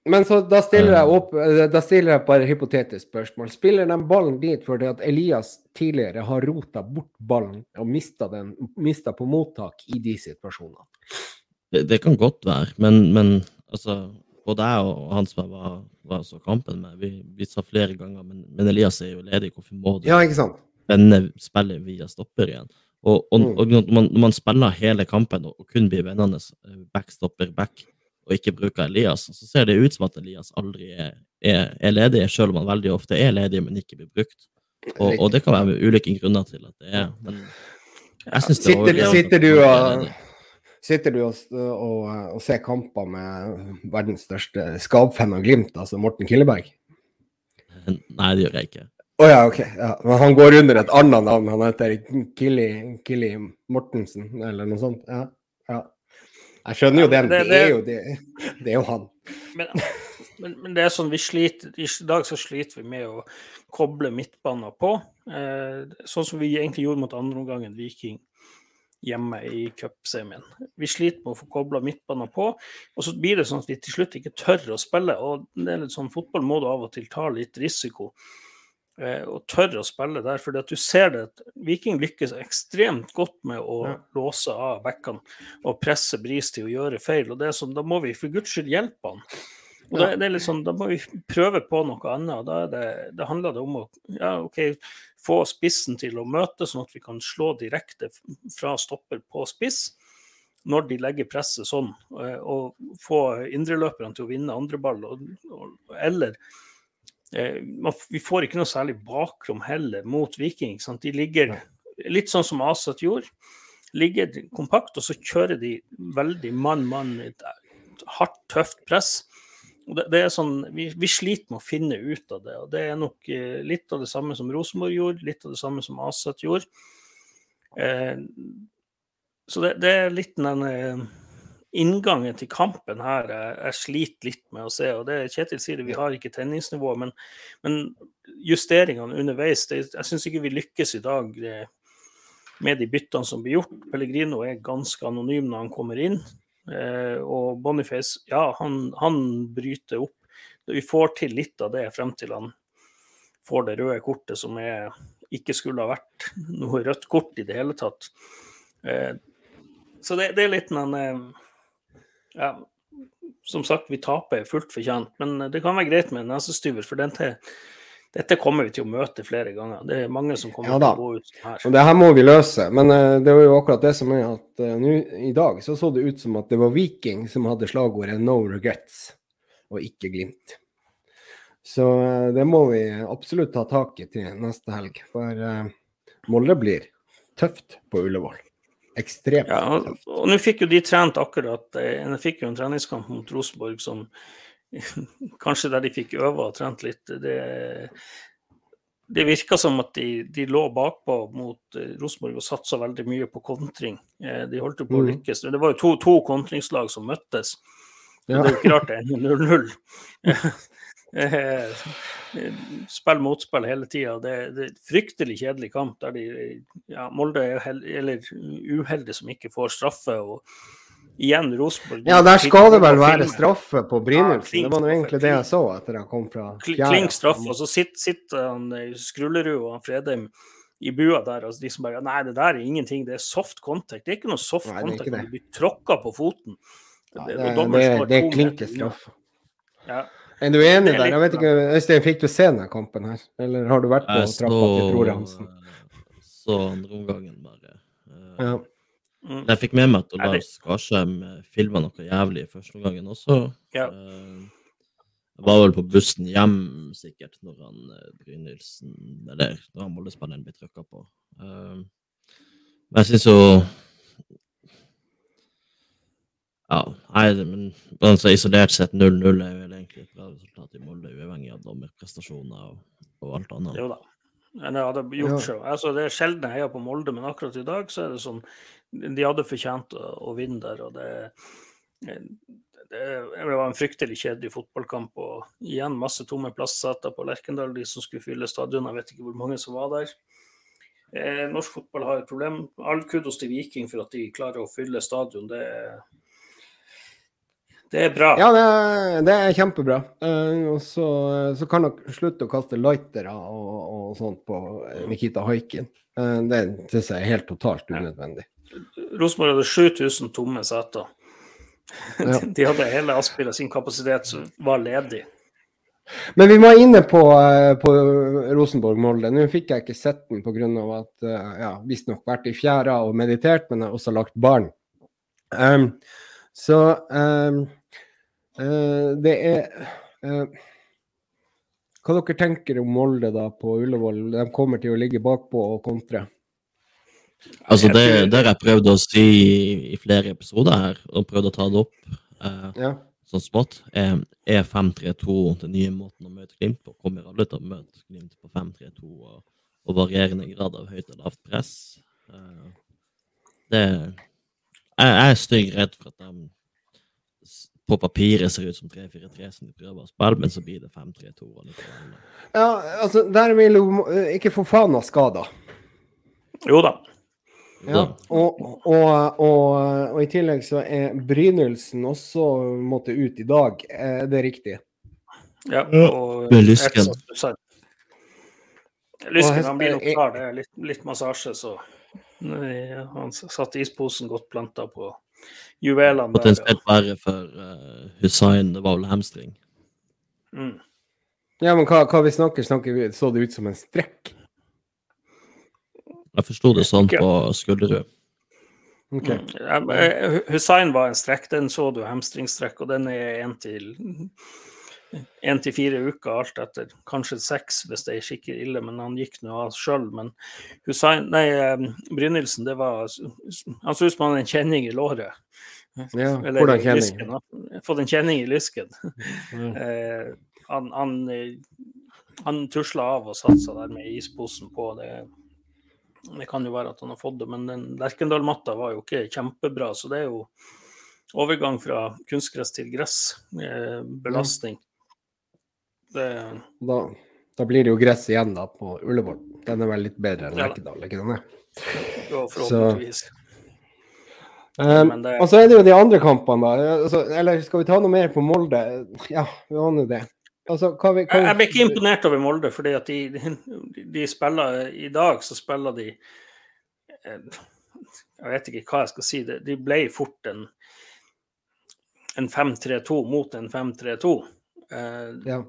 Men så da stiller, jeg Eh. opp, eh, da stiller jeg bare et hypotetisk spørsmål. Spiller de ballen dit fordi at Elias tidligere har rota bort ballen og mista den mista på mottak i de situasjonene? Det, det kan godt være, men, men altså, både jeg og han som jeg var, var så kampen med, vi, vi sa flere ganger men, men Elias er jo ledig, hvorfor må du Ja, vende spillet via stopper igjen? Og, og, Mm. og når, man, når man spiller hele kampen og, og kun blir vennende backstopper back, stopper, back, og ikke bruker Elias, så ser det ut som at Elias aldri er, er, er ledig, selv om han veldig ofte er ledig, men ikke blir brukt. Og, og det kan være med ulike grunner til at det er. Men jeg syns det er Sitter, du og. Sitter du og, og, og ser kamper med verdens største skapfan av Glimt, altså Morten Killeberg? [laughs] Nei, det gjør jeg ikke. Å ja, OK. Ja. Men han går under et annet navn. Han heter Killy, Killi Mortensen, eller noe sånt. Ja. Jeg skjønner jo den. Det, Det, det- er jo det. [laughs] Det er jo han. Men, men, men det er sånn vi sliter I dag så sliter vi med å koble midtbanen på. Eh, sånn som vi egentlig gjorde mot andreomgangen Viking hjemme i cupsemien. Vi sliter med å få kobla midtbanen på, og så blir det sånn at vi til slutt ikke tør å spille. og det er litt sånn Fotball må du av og til ta litt risiko. Eh, og tør å spille der, fordi at du ser det at Viking lykkes ekstremt godt med å Ja. låse av bekkene og presse Bris til å gjøre feil. og det er sånn, Da må vi for guds skyld hjelpe han. Og Ja. det, det er litt sånn, Da må vi prøve på noe annet. og Da, det, da handler det om å ja, ok, få spissen til å møte, sånn at vi kan slå direkte fra stopper på spiss når de legger presset sånn, eh, og få indreløperne til å vinne andre ball. Og, og, eller eh, Vi får ikke noe særlig bakrom heller mot Viking. Sant? De ligger litt sånn som Aset gjorde. Ligger kompakt, og så kjører de veldig mann-mann, et hardt, tøft press. Og det, det er sånn, vi, vi sliter med å finne ut av det. og Det er nok eh, litt av det samme som Rosenborg gjorde, litt av det samme som Aset gjorde. Eh, så det, det er litt den eh, inngangen til kampen her jeg, jeg sliter litt med å se. og det Kjetil sier det, vi har ikke tenningsnivå, men, men justeringene underveis det, Jeg syns ikke vi lykkes i dag eh, med de byttene som blir gjort. Pellegrino er ganske anonym når han kommer inn. Eh, og Boniface, ja, han, han bryter opp. Vi får til litt av det frem til han får det røde kortet som er, ikke skulle ha vært noe rødt kort i det hele tatt. Eh, så det, det er litt en eh, ja, Som sagt, vi taper fullt fortjent, men det kan være greit med en nesestyver, for dette, dette kommer vi til å møte flere ganger. Det er mange som kommer Ja til å gå ut her. Og det her må vi løse. Men uh, det var jo akkurat det som er at uh, nu, i dag så så det ut som at det var Viking som hadde slagordet 'no regrets', og ikke Glimt. Så uh, det må vi absolutt ta tak i til neste helg. For eh, Molde blir tøft på Ullevål. Ekstremt Ja, og, og nå fikk jo de trent akkurat eh, De fikk jo en treningskamp mot Rosenborg som [laughs] Kanskje der de fikk øve og trent litt. Det, det virka som at de, de lå bakpå mot eh, Rosenborg og satsa veldig mye på kontring. Eh, de holdt jo på å Mm. lykkes. Det var jo to, to kontringslag som møttes. Ja. Det er jo ikke rart det er 0-0. [laughs] Eh, Spill motspill hele tida. Det, det er fryktelig kjedelig kamp der de ja, Molde er uheldig som ikke får straffe. og igjen Rosenborg Ja, der skal det vel være straffe på Ja, Brynildsen. klink Det var nå egentlig det jeg så etter han kom fra fjerde. Kling straffe. og så sitter, sitter han eh, Skrullerud og han Fredheim i bua der, og de som bare Nei, det der er ingenting, det er soft contact. Det er ikke noe soft Nei, contact når du blir tråkka på foten. Ja, det, det, det, det to er klinke meter unna. straffe. Ja. Er du enig er der? Jeg vet ikke, Øystein, fikk du se denne kampen her? Eller har du vært på Jeg trappa til Tore Hansen? så andre omgangen bare. Eh, Ja. Mm. Jeg fikk med meg at Lars Skarsheim filma noe jævlig i første omgangen også. Ja. Eh, Jeg var vel på bussen hjem sikkert når han eh, Brynildsen Eller når han Molde-spilleren ble trykka på. Eh, Men jeg syns jo Ja, nei, men altså, isolert sett 0-0 er jo vel egentlig et bra resultat i Molde, uavhengig av dommerprestasjoner og, og alt annet. Jo da. Men jeg hadde gjort Ja. Selv. Altså, det er sjelden jeg heier på Molde, men akkurat i dag så er det sånn De hadde fortjent å, å vinne der, og det, det det var en fryktelig kjedelig fotballkamp. Og igjen masse tomme plasseter på Lerkendal, de som skulle fylle stadion. Jeg vet ikke hvor mange som var der. Eh, norsk fotball har et problem. All kudos til Viking for at de klarer å fylle stadion. Det er, det er bra. Ja, det det er kjempebra. Uh, og så, så, kan dere slutte å kaste lightere og, og sånt på Nikita Haikin. Uh, det syns jeg er helt totalt unødvendig. Rosenborg hadde 7000 tomme seter. Ja. [laughs] De hadde hele Aspira sin kapasitet som var ledig. Men vi var inne på, på Rosenborg-Molde. Nå fikk jeg ikke sett den pga. at ja, visstnok vært i fjæra og meditert, men jeg har også lagt barn. Um, så um, uh, det er Hva dere tenker om Molde da på Ullevål? De kommer til å ligge bakpå og kontre? Altså det, det har jeg prøvd å si i flere episoder her, og prøvd å ta det opp Uh, ja. sånn smått. Eh, er 5-3-2 den nye måten å møte Glimt på? Kommer alle til å møte Glimt på 5-3-2 og, og, varierende grad av høyt og lavt press? Eh, det Jeg er stygg redd for at de på papiret ser ut som 3-4-3 som de prøver å spille, men så blir det 5-3-2. Ja, altså, der vil jo ikke få faen av skader. Jo da. Ja, og, og, og, og, i tillegg så er Brynildsen også måtte ut i dag, er det riktig? Ja, og med lysken. Lysken han blir nok klar, det er litt, litt massasje, så Nei, han satte isposen godt planta på juvelene. Potensielt verre for uh, Hussein. det var vel hamstring. Mm. Ja, men hva, hva vi snakker, snakker vi, så det ut som en strekk? Jeg forsto det sånn på Skullerud. Okay. Mm. Eh, Hussein var en strekk, den så du hamstringstrekk, og den er én til én til fire uker, alt etter. Kanskje seks hvis det er skikkelig ille, men han gikk nå av sjøl. Men Hussein, nei, eh, Brynildsen, det var Han så ut som han hadde en kjenning i låret. Ja, Eller hvordan kjenning? Fått en kjenning i lysken. Mm. [laughs] eh, han han, han tusla av og satsa der med isposen på. det det kan jo være at han har fått det, men den Lerkendal-matta var jo ikke kjempebra. Så det er jo overgang fra kunstgress til gress. Eh, belastning. Det... Da, da, blir det jo gress igjen da på Ullevål. Den er vel litt bedre enn Lerkendal, ikke sant? Ja, forhåpentligvis. Um, det... Og så er det jo de andre kampene, da. Altså, eller skal vi ta noe mer på Molde? Ja, vi har nå det. Altså, hva vi, hva. Jeg ble ikke imponert over Molde, fordi at de, de, de, spiller I dag så spiller de eh, Jeg vet ikke hva jeg skal si. De ble fort en, en 5-3-2 mot en 5-3-2. Eh, ja.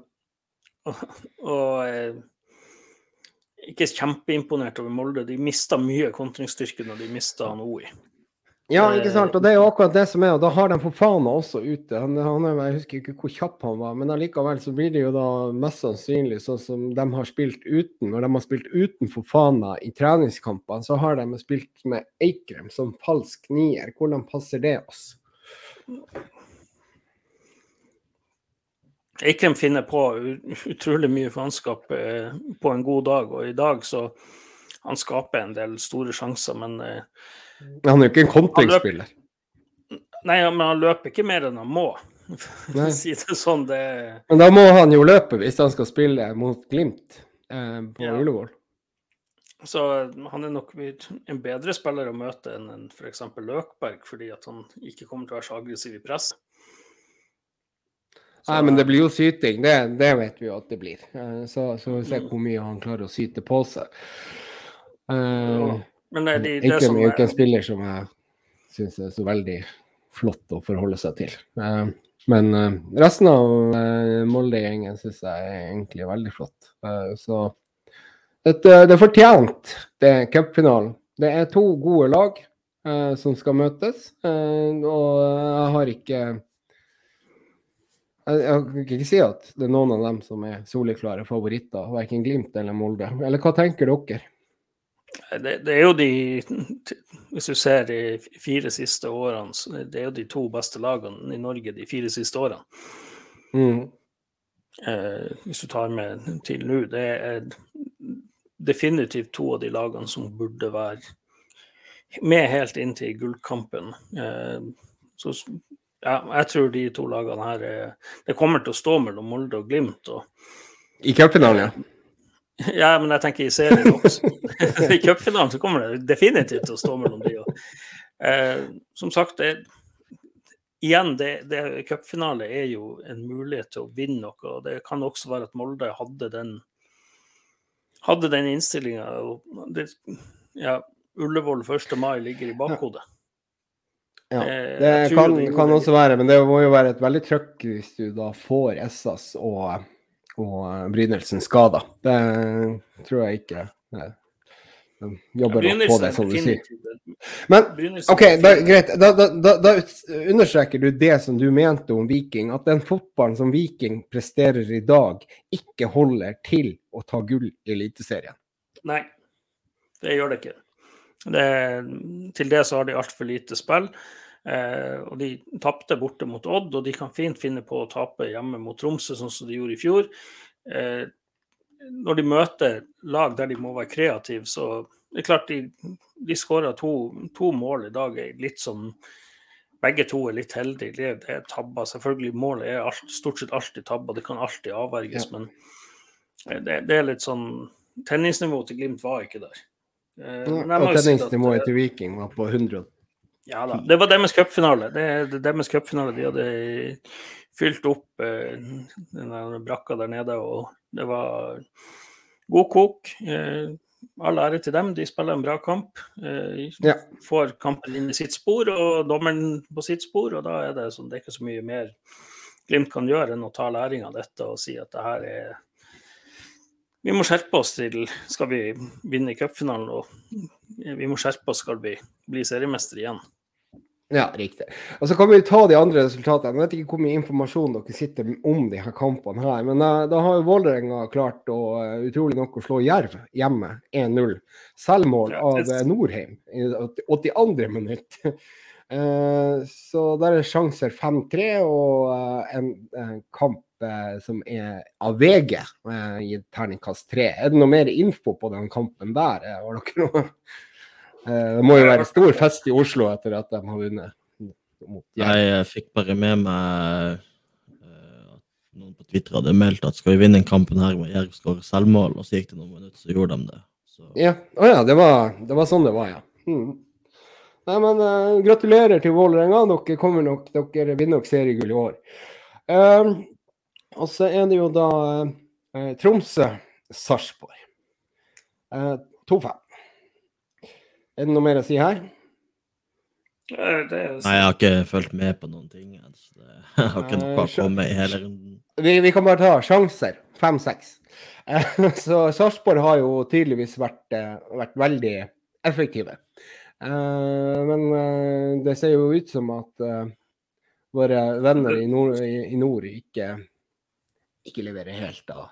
Og, og eh, ikke kjempeimponert over Molde. De mista mye kontringsstyrke når de mista OI. Ja, ikke sant. Og det er jo akkurat det som er, og da har de Fofana også ute. Han, han jeg husker ikke hvor kjapp han var, men allikevel så blir det jo da mest sannsynlig sånn som de har spilt uten. Når de har spilt uten Fofana i treningskampene, så har de spilt med Eikrem som falsk nier. Hvordan passer det oss? Eikrem finner på utrolig mye faenskap eh, på en god dag, og i dag så han skaper en del store sjanser, men eh, han er jo ikke en kontringsspiller. Nei, men han løper ikke mer enn han må. [laughs] Si det sånn, det Men da må han jo løpe hvis han skal spille mot Glimt eh, på ja. Ullevål. Så han er nok en bedre spiller å møte enn en f.eks. Løkberg, fordi at han ikke kommer til å være så aggressiv i press. Nei, men det blir jo syting, det, det vet vi jo at det blir. Eh, så, så vi ser hvor mye han klarer å syte på seg. Uh, men det, de, det ikke, mye er en spiller som jeg syns er så veldig flott å forholde seg til. Uh, men uh, resten av Molde-gjengen syns jeg er egentlig veldig flott. så det, det er fortjent, det er cupfinalen. Det er to gode lag som skal møtes, og jeg har ikke jeg, jeg kan ikke si at det er noen av dem som er soleklare favoritter, verken Glimt eller Molde. Eller hva tenker dere? Det, det, er jo de Hvis du ser de fire siste årene, det er jo de to beste lagene i Norge de fire siste årene. Mm. Eh, hvis du tar med til nå, det er definitivt to av de lagene som burde være med helt inn til gullkampen. Eh, så Ja, jeg tror de to lagene her Det kommer til å stå mellom Molde og Glimt. Og, I cupfinalen, ja. [laughs] ja, men jeg tenker i serien også. [laughs] I cupfinalen så kommer det definitivt til å stå mellom de Og, Eh, som sagt, det, igjen, det, det cupfinale er jo en mulighet til å vinne noe. og Det kan også være at Molde hadde den hadde den innstillinga. Ja, Ullevål 1. mai ligger i bakhodet. Ja, eh, det kan, kan også være, men det må jo være et veldig trøkk hvis du da får Essas og, og Brynildsen skada. Det tror jeg ikke. De jobber ja, på det, som du sier. Men OK, da, greit. Da, da, da, understreker du det som du mente om Viking, at den fotballen som Viking presterer i dag, ikke holder til å ta gull i Eliteserien? Nei, det gjør det ikke. Det, til det så har de altfor lite spill. Eh, og De tapte borte mot Odd, og de kan fint finne på å tape hjemme mot Tromsø, sånn som de gjorde i fjor. Eh, når de møter lag der de må være kreative, så det er klart de, de skåra to, to, mål i dag. litt sånn Begge to er litt heldige. Det, er tabber. Selvfølgelig, målet er alt, stort sett alltid tabber. Det kan alltid avverges, ja. men det, det, er litt sånn Tennisnivået til Glimt var ikke der. Eh, og tennisnivået til Viking var på 100 ja da. Det var deres cupfinale. Det, er deres cupfinale. De hadde fylt opp eh, den brakka der nede, og det var god kok. Eh, all ære til dem, de spiller en bra kamp. Eh, ja. Får kampen inn i sitt spor, og dommeren på sitt spor, og da er det, sånn, det er ikke så mye mer Glimt kan gjøre enn å ta læring av dette og si at det her er vi må skjerpe oss til skal vi vinne i cupfinalen, og vi må skjerpe oss skal vi bli seriemester igjen. Ja, riktig. Og så kan vi ta de andre resultatene. Jeg vet ikke hvor mye informasjon dere sitter om de her kampene her, men uh, da har jo Vålerenga klart å uh, utrolig nok å slå Jerv hjemme 1-0. Selvmål av uh, Norheim i 82. minutt. [laughs] så der er sjanser 5-3 og en, en, kamp som er av VG i terningkast 3. Er det noe mer info på den kampen der? Har dere noe Eh, det må jo være stor fest i Oslo etter at de har vunnet. Jeg fikk bare med meg eh, at noen på Twitter hadde meldt at skal vi vinne kampen her, med Jerv skåre selvmål. Og så gikk det noen minutter, så gjorde de det. Så. Ja, oh, ja det, var, det, var, sånn det var, ja. Hmm. Nei, men uh, Gratulerer til Vålerenga. Dere kommer nok, dere vinner nok seriegull i år. Um, og så er det jo da uh, Tromsø-Sarpsborg. 2-5. Er det noe mer å si her? Er... Nei, jeg har ikke fulgt med på noen ting. Altså. [laughs] Jeg har ikke noe å komme i hele runden. Vi, vi, kan bare ta sjanser. Fem-seks. [laughs] Så Sarpsborg har jo tydeligvis vært, eh, vært veldig effektive. Eh, men eh, det ser jo ut som at våre venner i nord, i nord ikke, ikke, leverer helt, da.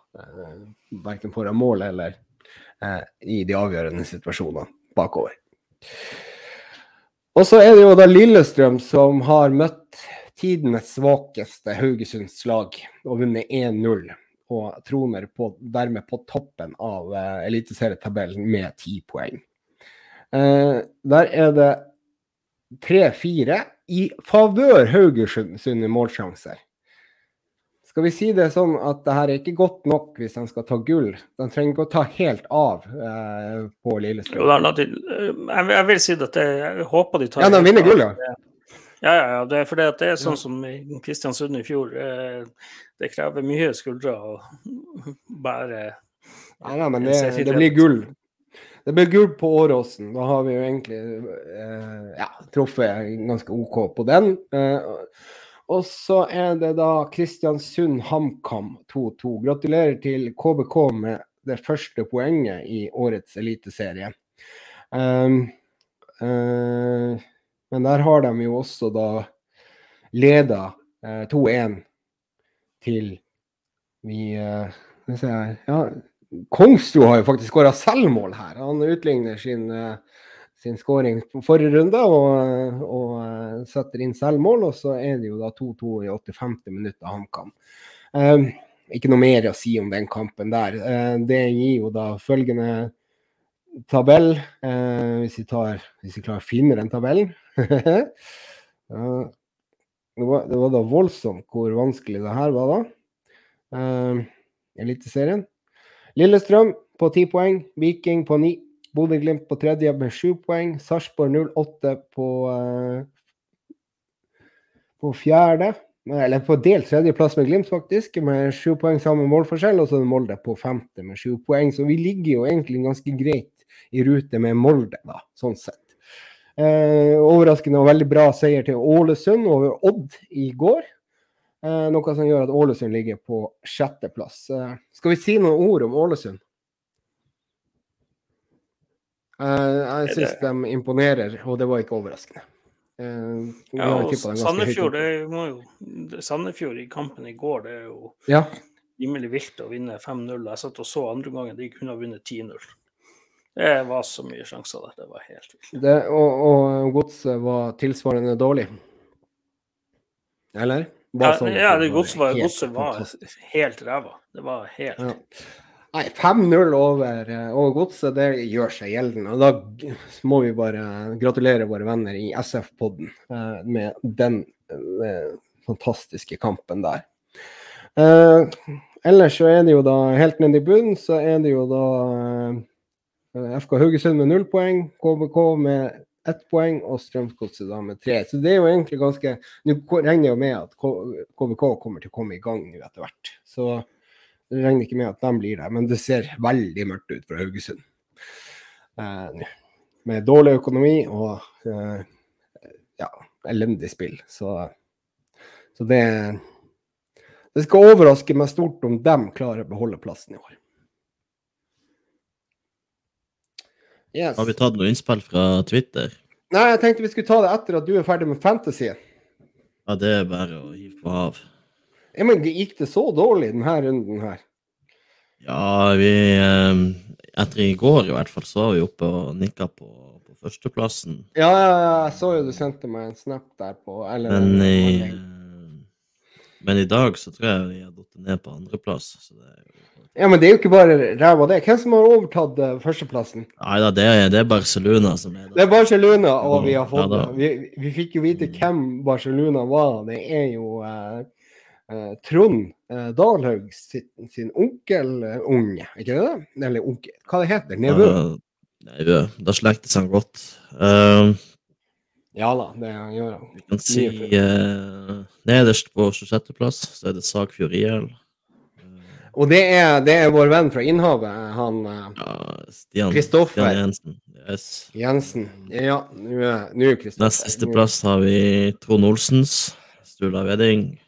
Verken foran mål eller i de avgjørende situasjonene bakover. Og så er det jo da Lillestrøm som har møtt tidenes svakeste Haugesundslag og vunnet 1-0. Og troner på, dermed på toppen av uh, eliteserietabellen med ti poeng. Uh, der er det 3-4 i favør Haugesund sine målsjanser. Skal vi si det sånn at det her er ikke godt nok hvis de skal ta gull? De trenger ikke å ta helt av eh, på Lillestrøm. Jo, da, eh, jeg, jeg, vil si at jeg, jeg håper de tar Ja, de vinner gull, ja. Ja, ja, ja. Det er fordi det er sånn som i Kristiansund i fjor. Eh, det krever mye skuldre å [laughs] bære ja, nei, men det, det, blir gull. Det blir gull på Åråsen. Da har vi jo egentlig eh, ja, truffet ganske OK på den. Eh, og så er det da Kristiansund-HamKam 2-2. Gratulerer til KBK med det første poenget i årets eliteserie. Um, uh, men der har de jo også da leda uh, 2-1 til vi uh, ja, Kongsrud har jo faktisk skåra selvmål her. Han utligner sin uh, sin skåring forrige runde og, og, eh, setter inn selvmål. Og så er det jo da 2-2 i 85. minutt av HamKam. Um, ikke noe mer å si om den kampen der. Uh, det gir jo da følgende tabell, uh, hvis, vi tar, hvis vi klarer å finne den tabellen. [laughs] det var, det var da voldsomt hvor vanskelig det her var, da. Uh, Eliteserien. Lillestrøm på ti poeng, Viking på ni. Bodø-Glimt på tredje med sju poeng. Sarpsborg 08 på, uh, på fjerde. Eller på delt tredjeplass med Glimt, faktisk, med sju poeng sammen målforskjell. Og så er Molde på femte med sju poeng. Så vi ligger jo egentlig ganske greit i rute med Molde, da, sånn sett. Eh, overraskende og veldig bra seier til Ålesund over Odd i går. Eh, noe som gjør at Ålesund ligger på sjetteplass. Eh, skal vi si noen ord om Ålesund? Eh, jeg syns de imponerer, og det var ikke overraskende. Eh, ja, og Sandefjord, jo, Sandefjord i kampen i går, det er jo ja. rimelig vilt å vinne 5-0. Jeg satt og så andre gangen de kunne ha vunnet 10-0. Det var så mye sjanser der. Det var helt vilt. og, og godset var tilsvarende dårlig? Eller? Ja, sånn ja, det godset var, godset var helt ræva. Det var helt ja. Nei, 5-0 over, eh, over godset, det gjør seg gjeldende. Og da må vi bare gratulere våre venner i SF-podden eh, med den eh, fantastiske kampen der. Eh, ellers så er det jo da helt nede i bunnen, så er det jo da eh, FK Haugesund med null poeng, KBK med ett poeng og Strømsgodset med tre. Så det er jo egentlig ganske Nå regner jeg med at KBK kommer til å komme i gang nå etter hvert. Så jeg regner ikke med at de blir der, men det ser veldig mørkt ut fra Haugesund. Eh, med dårlig økonomi og eh, ja, elendig spill. Så, så det Det skal overraske meg stort om de klarer å beholde plassen i år. Yes. Har vi tatt noe innspill fra Twitter? Nei, jeg tenkte vi skulle ta det etter at du er ferdig med fantasy. Ja, det er bare å hive på hav. Ja, men Gikk det så dårlig denne runden her? Ja, vi ehm, Etter i går i hvert fall, så var vi oppe og nikka på, på førsteplassen. Ja, ja, ja, jeg så jo du sendte meg en snap der på eller, men, i, men i dag så tror jeg vi har datt ned på andreplass. Så det er jo ja, men det er jo ikke bare ræva, det. Hvem som har overtatt uh, førsteplassen? Nei da, det, det er Barcelona som er det. Det er Barcelona, og vi har fått ja, vi, vi, fikk jo vite hvem Barcelona var. Det er jo uh, uh, Trond Dalhaug sin, sin onkel unge, ikke det? Eller onkel, hva det heter Nevø? Nevø. Da slektes han godt. ja da, det gjør han. Vi kan si nederst på 26.-plass så er det Sagfjord IL. Og det er, det er, vår venn fra Innhavet, han ja, Kristoffer Jensen. Yes. Jensen. Ja, nå er Kristoffer. Nest siste plass har vi Trond Olsens. Sturla Veding.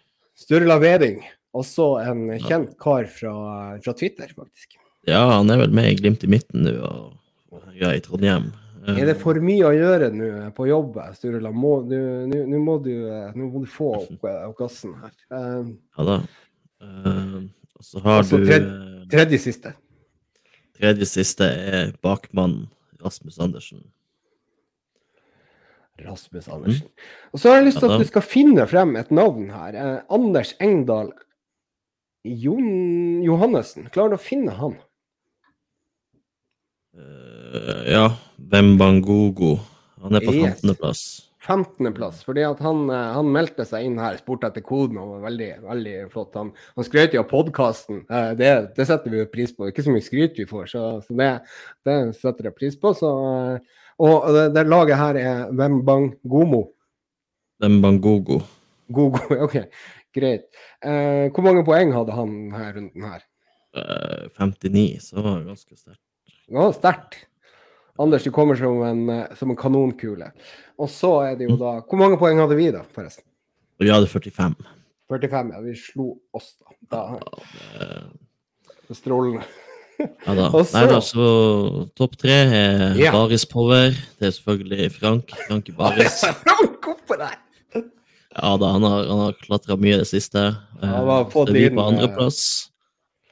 Sturla Veding. Også en kjent kar fra, fra, Twitter, faktisk. Ja, han er vel med i Glimt i midten nå og, ja, i Trondheim. Er det for mye å gjøre nå på jobb, Sturla? Nå må, må, du få opp gassen her. Uh, ja da. Uh, og så har altså, du tredje, eh, tredje siste. Tredje siste er bakmannen Rasmus Andersen. Rasmus Andersen. Mm. Og så har jeg lyst til at du skal finne frem et navn her. Eh, Anders Engdahl Jon Johannessen. Klarer du å finne han? Uh, ja. Bembangogo. Han er på 15.-plass. 15.-plass. fordi at han, eh, han, meldte seg inn her, spurte etter koden og var veldig, veldig flott. Han, han skrøt jo av podkasten. Eh, det, det, setter vi jo pris på. Ikke så mye skryt vi får, så, så det, det, setter jeg pris på. Så, og det, det, laget her er Wembangomo. Wembangogo. Gogo, [laughs] OK. Greit. Eh, hvor mange poeng hadde han her runden her? 59, så var det ganske sterkt. Ja, sterkt. Anders, du kommer som en, eh, som en kanonkule. Og så er det jo da Hvor mange poeng hadde vi, da, forresten? Vi hadde 45. 45, ja. Vi slo oss, da. da det... Strålende. Ja da. [laughs] Også... Nei da, så topp tre er ja. Baris Power. Det er selvfølgelig Frank. Frank Baris. [laughs] Frank, oppå der! Ja da, han har, han har klatra mye i det siste. Ja, det er vi på andreplass.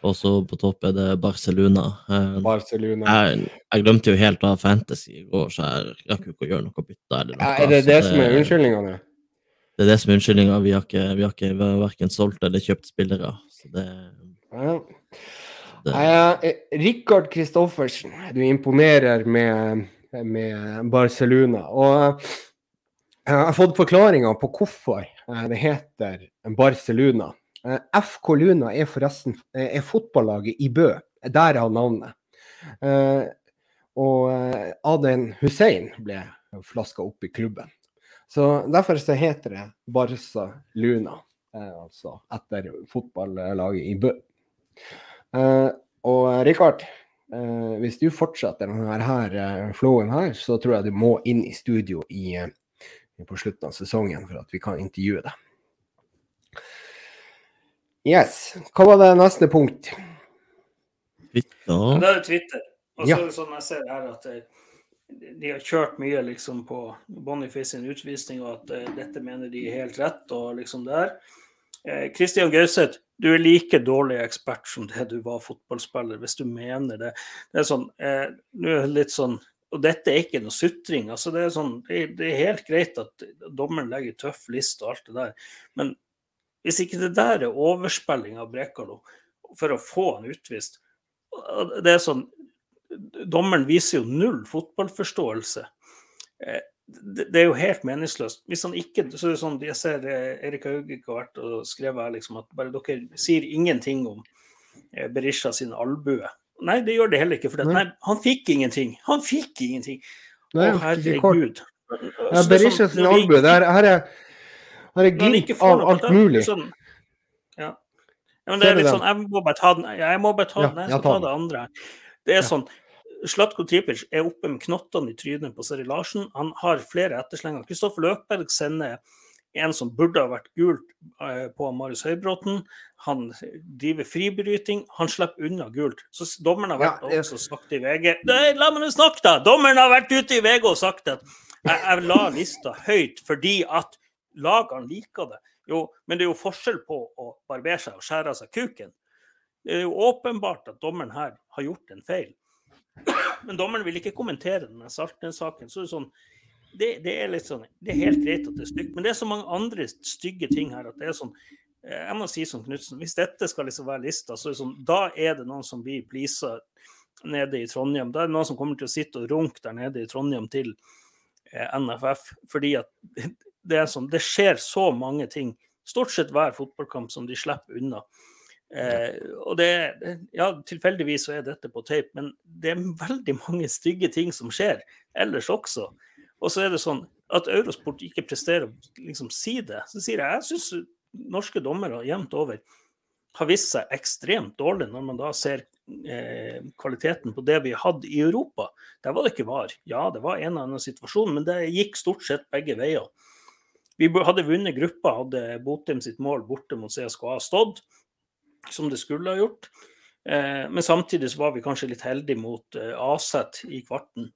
Og så på topp er det Barcelona. Eh, Barcelona. Jeg, jeg, glemte jo helt av Fantasy i går, så jeg rakk jo ikke å gjøre noe bytte. Eller noe, er det det, som er unnskyldninga nå? Det er det som er unnskyldninga. Vi har ikke, vi har ikke verken solgt eller kjøpt spillere. Så det, ja. Eh, Rikard Kristoffersen, du imponerer med, med Barcelona. Og eh, jeg har fått forklaringa på hvorfor Eh, Det heter Barcelona. Eh, FK Luna er forresten er fotballaget i Bø. Derav navnet. Og Aden Hussein ble flaska opp i klubben. Så Derfor så heter det Barca Luna, altså etter fotballaget i Bø. Eh, Og eh, Rikard, eh, hvis du fortsetter denne her, flowen her, så tror jeg du må inn i studio i, på slutten av sesongen for at vi kan intervjue deg. Yes. Hva var det neste punkt? Twitter. Det er Twitter. Og så er det sånn jeg ser her at de har kjørt mye liksom på Boniface sin utvisning, og at dette mener de er helt rett, og liksom det her. Eh, Christian Gauseth, du er like dårlig ekspert som det du var fotballspiller, hvis du mener det. Det er sånn, eh, litt sånn og dette er ikke noe sutring. altså Det er, sånn, det det er helt greit at dommeren legger tøff liste og alt det der, men hvis ikke det der er overspilling av Brekalo for å få han utvist Det er sånn Dommeren viser jo null fotballforståelse. Det det er jo helt meningsløst. Hvis han ikke så er det sånn, Jeg ser eh, Erik Haugvik har vært og skrevet her liksom at bare dere sier ingenting om eh, Berisha sin albue. Nei, det gjør det heller ikke. For det, Nei. han fikk ingenting. Han fikk ingenting. Nei, Å, herregud. Ja, Så det er Berisha sånn, sin albue. er- Her er, her er glimt av alt mulig. Sånn, ja. ja, men det er litt sånn, jeg må bare ta den. Jeg må bare ta den. Jeg skal ta det andre. Det er sånn, Slatko Tripic er oppe med knottene i trynet på Seri Larsen. Han har flere etterslenger. Kristoffer Løkberg sender en som burde ha vært gult eh, på Marius Høybråten. Han driver fribryting. Han slipper unna gult. Så dommeren har vært Ja, jeg... også sagt i VG Nei, La meg nå snakke, da! Dommeren har vært ute i VG og sagt at jeg, jeg la lista høyt fordi at lagene liker det. Jo, men det er jo forskjell på å barbere seg og skjære av seg kuken. Det er jo åpenbart at dommeren her har gjort en feil. Men dommeren vil ikke kommentere denne Saltnes-saken. Så det er sånn det, det er litt sånn Det er helt greit at det er stygt, men det er så mange andre stygge ting her at det er sånn eh, Jeg må si som Knutsen, hvis dette skal liksom være lista, så er det sånn Da er det noen som blir pleasa nede i Trondheim. Da er det noen som kommer til å sitte og runke der nede i Trondheim til eh, NFF. Fordi at [laughs] det er sånn Det skjer så mange ting. Stort sett hver fotballkamp som de slipper unna. Eh, og det Ja, tilfeldigvis så er dette på tape, men det er veldig mange stygge ting som skjer ellers også. Og så er det sånn at Eurosport ikke presterer å liksom si det. Så sier jeg jeg syns norske dommere jevnt over har vist seg ekstremt dårlig når man da ser eh, kvaliteten på det vi hadde i Europa. Der var det ikke var. Ja, det var en eller annen situasjon, men det gikk stort sett begge veier. Vi hadde vunnet gruppa, hadde Botheim sitt mål borte mot CSKA stått, som det skulle ha gjort. Eh, men samtidig så var vi kanskje litt heldige mot eh, Aset i kvarten.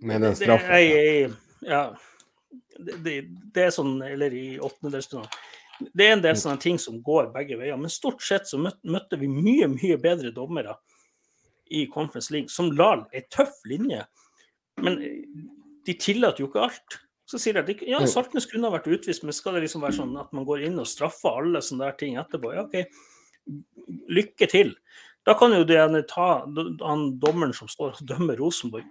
Med den jeg- Ja. Det, det, det er sånn, eller i åttendedelsfinalen. Det er en del sånne ting som går begge veier, men stort sett så møtte, vi mye, mye bedre dommere i Conference League, som la ei tøff linje. Men eh, de tillater jo ikke alt. Så sier de at ja, Mm. Saltnes kunne ha vært utvist, men skal det liksom være sånn at man går inn og straffer alle sånne der ting etterpå? Ja, OK, lykke til. Da kan jo det gjerne ta han dommeren som står og dømmer Rosenborg,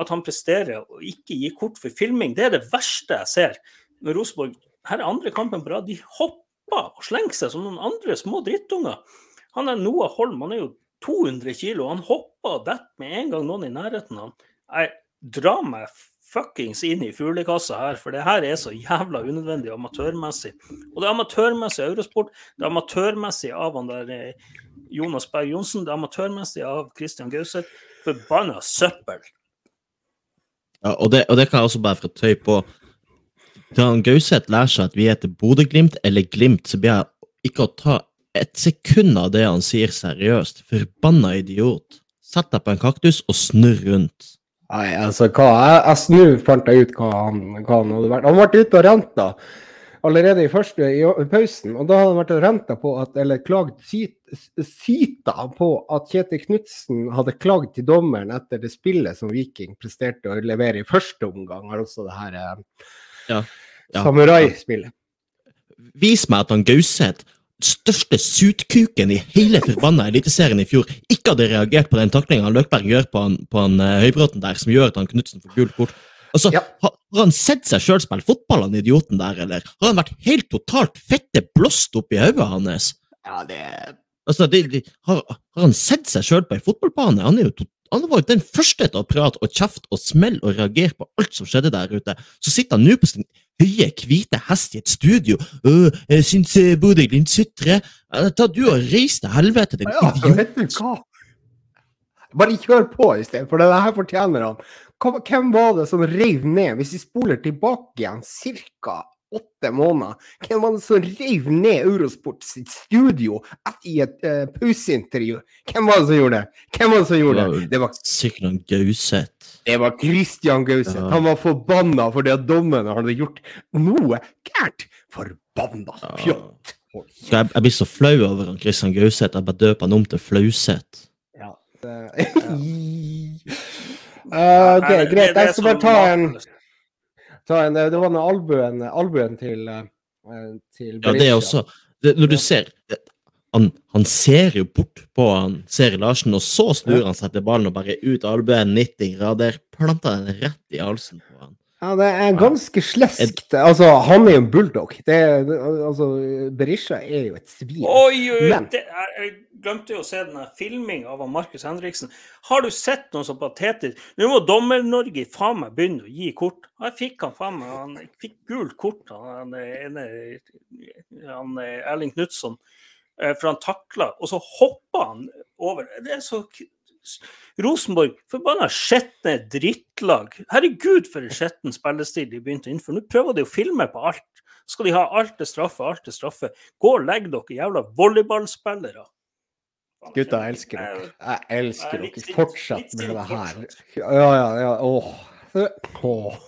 at han presterer og ikke gir kort for filming. Det er det verste jeg ser. med Rosenborg her er andre kampen bra. de hopper og slenger seg som noen andre små drittunger. Han er Noah Holm, han er jo 200 kilo. Han hopper og detter med en gang noen i nærheten av ham. Jeg drar meg fuckings inn i fuglekassa her, for det her er så jævla unødvendig amatørmessig. Og det er amatørmessig Eurosport, det er amatørmessig av han der eh, Jonas Berg Johnsen, det er amatørmessig av Christian Gauseth. Forbanna søppel. Ja, og, det, og det kan jeg også bare få tøy på. Da Gauseth lærer seg at vi heter Bodø-Glimt eller Glimt, så blir jeg ikke å ta et sekund av det han sier seriøst. Forbanna idiot. Sett deg på en kaktus og snurr rundt. Nei, altså hva Jeg, jeg snur fant jeg ut hva han, hva han hadde vært. Han ble ute og renta allerede i første i, i pausen. Og da hadde han vært og renta på at, eller klagd sita på at Kjetil Knutsen hadde klagd til dommeren etter det spillet som Viking presterte å levere i første omgang. Altså det her eh, Ja, ja. samuraispillet. Vis meg at han Gauseth, største sutkuken i hele forbanna Eliteserien i fjor, ikke hadde reagert på den taklinga Løkberg gjør på han, på han uh, Høybråten der, som gjør at han Knutsen får gult kort. Altså, Ja. har, han sett seg sjøl spille fotball, han idioten der, eller? Har han vært helt totalt fette blåst opp i hodet hans? Ja, det Altså, de, de, har, har han sett seg sjøl på ei fotballbane? Han, jo han var jo den første til å prate og kjefte og smelle og reagere på alt som skjedde der ute. Så sitter han nå på sin høye, hvite hest i et studio. Øh, jeg syns Bodø-Glimt sutrer. Ta du og reis til helvete, din Ja, idiot. vet du hva? Bare kjør på i stedet, for det her fortjener han. Hvem var det som reiv ned, hvis vi spoler tilbake igjen ca. åtte måneder, hvem var det som rev ned Eurosport sitt studio i et uh, pauseintervju? Hvem var det som gjorde det? Hvem var det som gjorde det? Det var, Sikkert noen Gauseth. det var Christian Gauseth. Ja. Han var forbanna fordi at dommerne hadde gjort noe gærent. Forbanna Ja. fjott. Jeg, jeg blir så flau over han Christian Gauseth. Jeg bare døper han om til Flauseth. Ja. [laughs] Eh, OK, Nei, det- greit. Jeg skal bare ta en. Ta en Det var den albuen, albuen til, eh, til Ja, det er også det, Når du ser han, han ser jo bort på han Seri Larsen, og så snur han seg til ballen og bare ut albuen 90 grader. Planta den rett i halsen på han. Ja, det er ganske sleskt. Altså, han er jo en bulldog. Det, altså, Berisha er jo et svin. Oi, oi! Men- Det, jeg, jeg glemte jo å se den filminga av Markus Henriksen. Har du sett noe så patetisk? Nå må Dommer-Norge faen meg begynne å gi kort. Jeg fikk han faen meg Han fikk gult kort, han ene han, Erling Knutson. eh, For han takla, og så hoppa han over. Det er så Rosenborg, forbanna skitne drittlag. Herregud, for en skitten spillestil de begynte å innføre. Nå prøver de å filme på alt. Skal de ha alt til straffe, alt til straffe. Gå og legg dere, jævla volleyballspillere. Gutta, jeg elsker dere. Jeg elsker er dere. Fortsett med det her. Ja, ja, ja. Åh. Åh.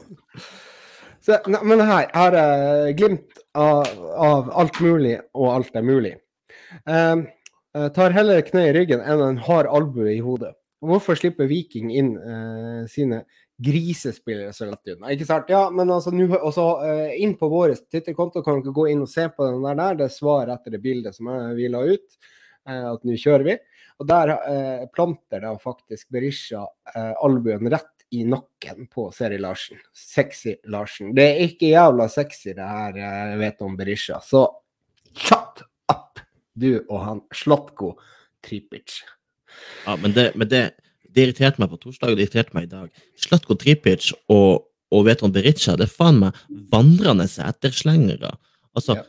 Så, ne, men her, er det glimt av, av alt mulig, og alt er mulig. Um, tar heller kne i ryggen enn en hard albue i hodet. Hvorfor slipper Viking inn eh, sine grisespillere så lett unna? Ikke sant? Ja, men altså, nå- også, eh, inn på vår Twitter-konto kan dere gå inn og se på den der. der. Det er svar etter det bildet som vi la ut. eh, at nå kjører vi. Og der eh, planter da faktisk Berisha eh, albuen rett i nakken på Seri Larsen. Sexy Larsen. Det er ikke jævla sexy det her eh, jeg vet om Berisha. Så up, du og han Slotko Tripic. Ja, men det, men det, det irriterte meg på torsdag, og det irriterte meg i dag. Slotko Tripic og, og Veton Berisha, det er faen meg vandrende etterslengere. Altså, Ja.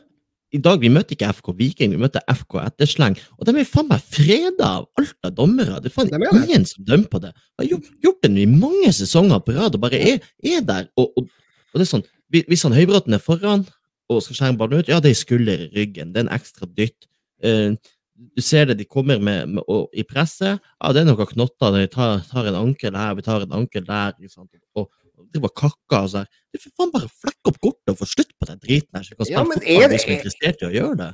i dag vi møter ikke FK Viking, vi møter FK Ettersleng, og de er faen meg freda av alt av dommere. Det er faen De det. ingen som dømmer på det. De har gjort, gjort det i mange sesonger på rad, og bare er, er der. Og, og, og det er sånn, hvis han Høybråten er foran og skal skjære ballen ut, ja, det er skulder i ryggen, det er en ekstra dytt. Eh, du ser det, de kommer med, med og, i presset. Ja, det er noen knotter. Vi tar, tar en ankel her, vi tar en ankel der. Liksom. Og, og det var kakka sånn. Det er for faen bare å flekke opp kortet og få slutt på den driten her, så vi kan spille Ja, men fotball hvis vi er interessert i å gjøre det.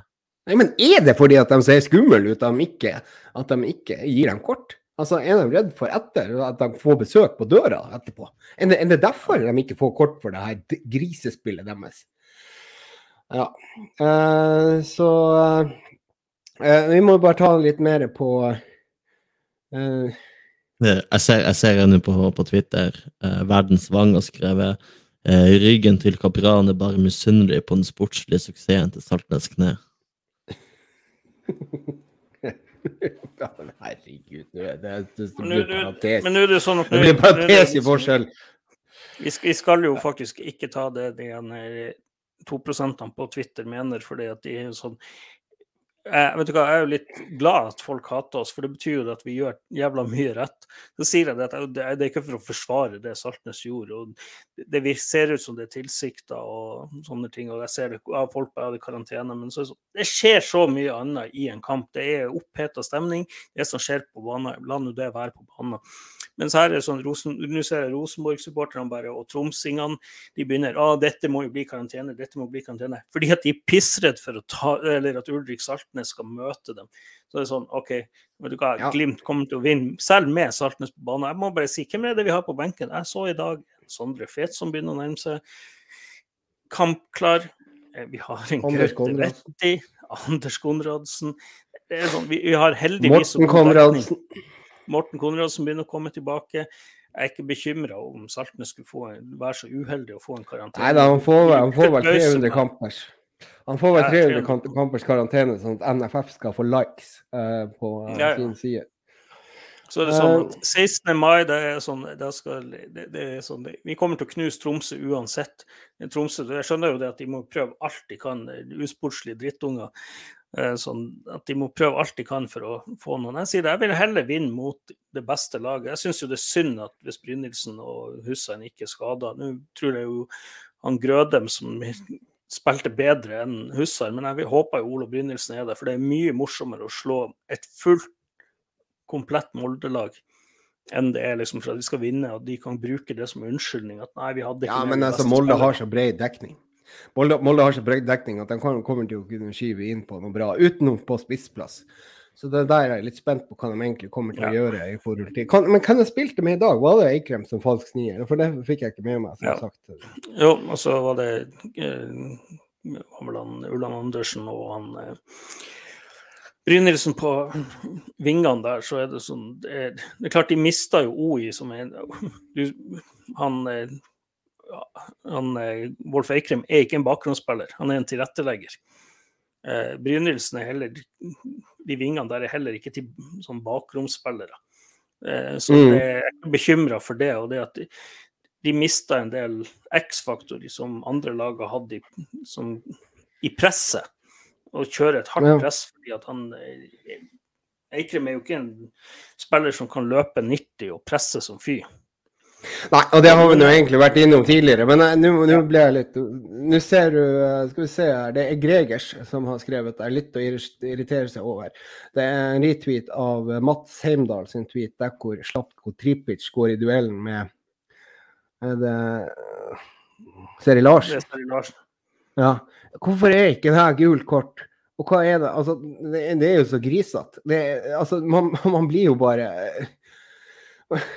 Nei, men er det fordi at de ser skumle ut, de ikke, at de ikke gir dem kort? Altså, Er de redd for etter at de får besøk på døra etterpå? Er det, er det derfor de ikke får kort for det her grisespillet deres? Ja. Uh, så eh, Vi må bare ta litt mer på uh, Det- Jeg ser, jeg ser henne på, på Twitter, Uh, Verdens Vang, har skrevet eh, ryggen til kapralen er bare misunnelig på den sportslige suksessen til Saltnes kne. [laughs] Herregud, nå er det, det, det blir parentes. Men nå er det sånn at Det blir er parentes i liksom- forskjell. Vi skal, vi skal jo faktisk ikke ta det de to 2% på Twitter mener, fordi at de er sånn jeg, vet du hva, jeg er jo litt glad at folk hater oss, for det betyr jo at vi gjør jævla mye rett. Så sier jeg at det er- er ikke for å forsvare det Saltnes gjorde. og Det ser ut som det er tilsikta og sånne ting, og jeg ser det ja, folk bare i karantene. Men så, er det skjer så mye annet i en kamp. Det er oppheta stemning. Det som skjer på banen, la nå det være på banen. Mens her er det sånn, Rosen, nå ser jeg Rosenborg-supporterne bare, og tromsingene de begynner ah, dette må jo bli karantene, dette må bli karantene. Fordi at de er pissredd for å ta, eller at Ulrik Saltnes skal møte dem. Så det er sånn, OK, vet du hva. Glimt kommer til å vinne, selv med Saltnes på banen. Jeg må bare si, hvem er det vi har på benken? Jeg så i dag Sondre Fet som begynner å nærme seg. Kampklar. Eh, Vi har en Gaute Vetti. Anders Konradsen. Sånn, vi, vi har heldigvis Morten. Konradsen. Morten Konradsen begynner å komme tilbake. jeg er ikke bekymra om Saltnes skulle få, være så uheldig å få en karantene. Nei da, han får, han får vel 300 meg. kampers. Han får vel 300 300. kampers karantene, sånn at NFF skal få likes uh, på uh, Ja, ja. sin side. Så det er sånn at 16. mai, det er sånn, det skal, det, det er sånn Vi kommer til å knuse Tromsø uansett. Tromsø, jeg skjønner jo det at de må prøve alt de kan, eh, usportslige drittunger. Eh, Sånn at de må prøve alt de kan for å få noen. Jeg sier det, jeg vil heller vinne mot det beste laget. Jeg syns jo det er synd at hvis Brynildsen og Hussein ikke er skada Nå tror jeg jo han Grødem som spilte bedre enn Hussein, men jeg håper jo Olo Brynildsen er der, for det er mye morsommere å slå et fullt komplett Molde-lag enn det er liksom for at vi skal vinne, og de kan bruke det som unnskyldning. At nei, vi hadde ikke Ja, men altså, Molde har så bred dekning. Molde, Molde har så bred dekning at de kommer til å kunne skyve inn på noe bra, utenom på spissplass. Så det der er jeg litt spent på hva de egentlig kommer til å gjøre. i forhold til. Kan, men hvem jeg spilte med i dag? Var det Eikrem som falsk nier? For det fikk jeg ikke med meg, som Ja. sagt. Jo, og så var det han Ulland Andersen og han eh, Brynildsen på vingene der, så er det sånn Det er, det er klart de mista jo OI som en Han, eh, han eh, Wolf Eikrem er ikke en bakgrunnsspiller, han er en tilrettelegger. Eh, Brynildsen er heller De vingene der er heller ikke til sånn bakromsspillere. Eh, så Mm. jeg er bekymra for det. og det at de, de mista en del X-faktorer som andre lag har hatt i, som, i presset. Og kjører et hardt Ja. press fordi at han eh, Eikrem er jo ikke en spiller som kan løpe 90 og presse som fy. Nei, og det har vi nå egentlig vært innom tidligere, men eh, nå ble jeg litt Nå ser du eh, Skal vi se her. Det er Gregers som har skrevet der. Litt å irritere seg over. Det er en retweet av eh, Mats Heimdal sin tweet der hvor Slatko Tripic går i duellen med er det Seri Lars? Det er Seri Lars. Ja. Hvorfor er ikke det her gult kort? Og hva er det? Altså, det, det er jo så grisete. Altså, man, [laughs] man blir jo bare [laughs]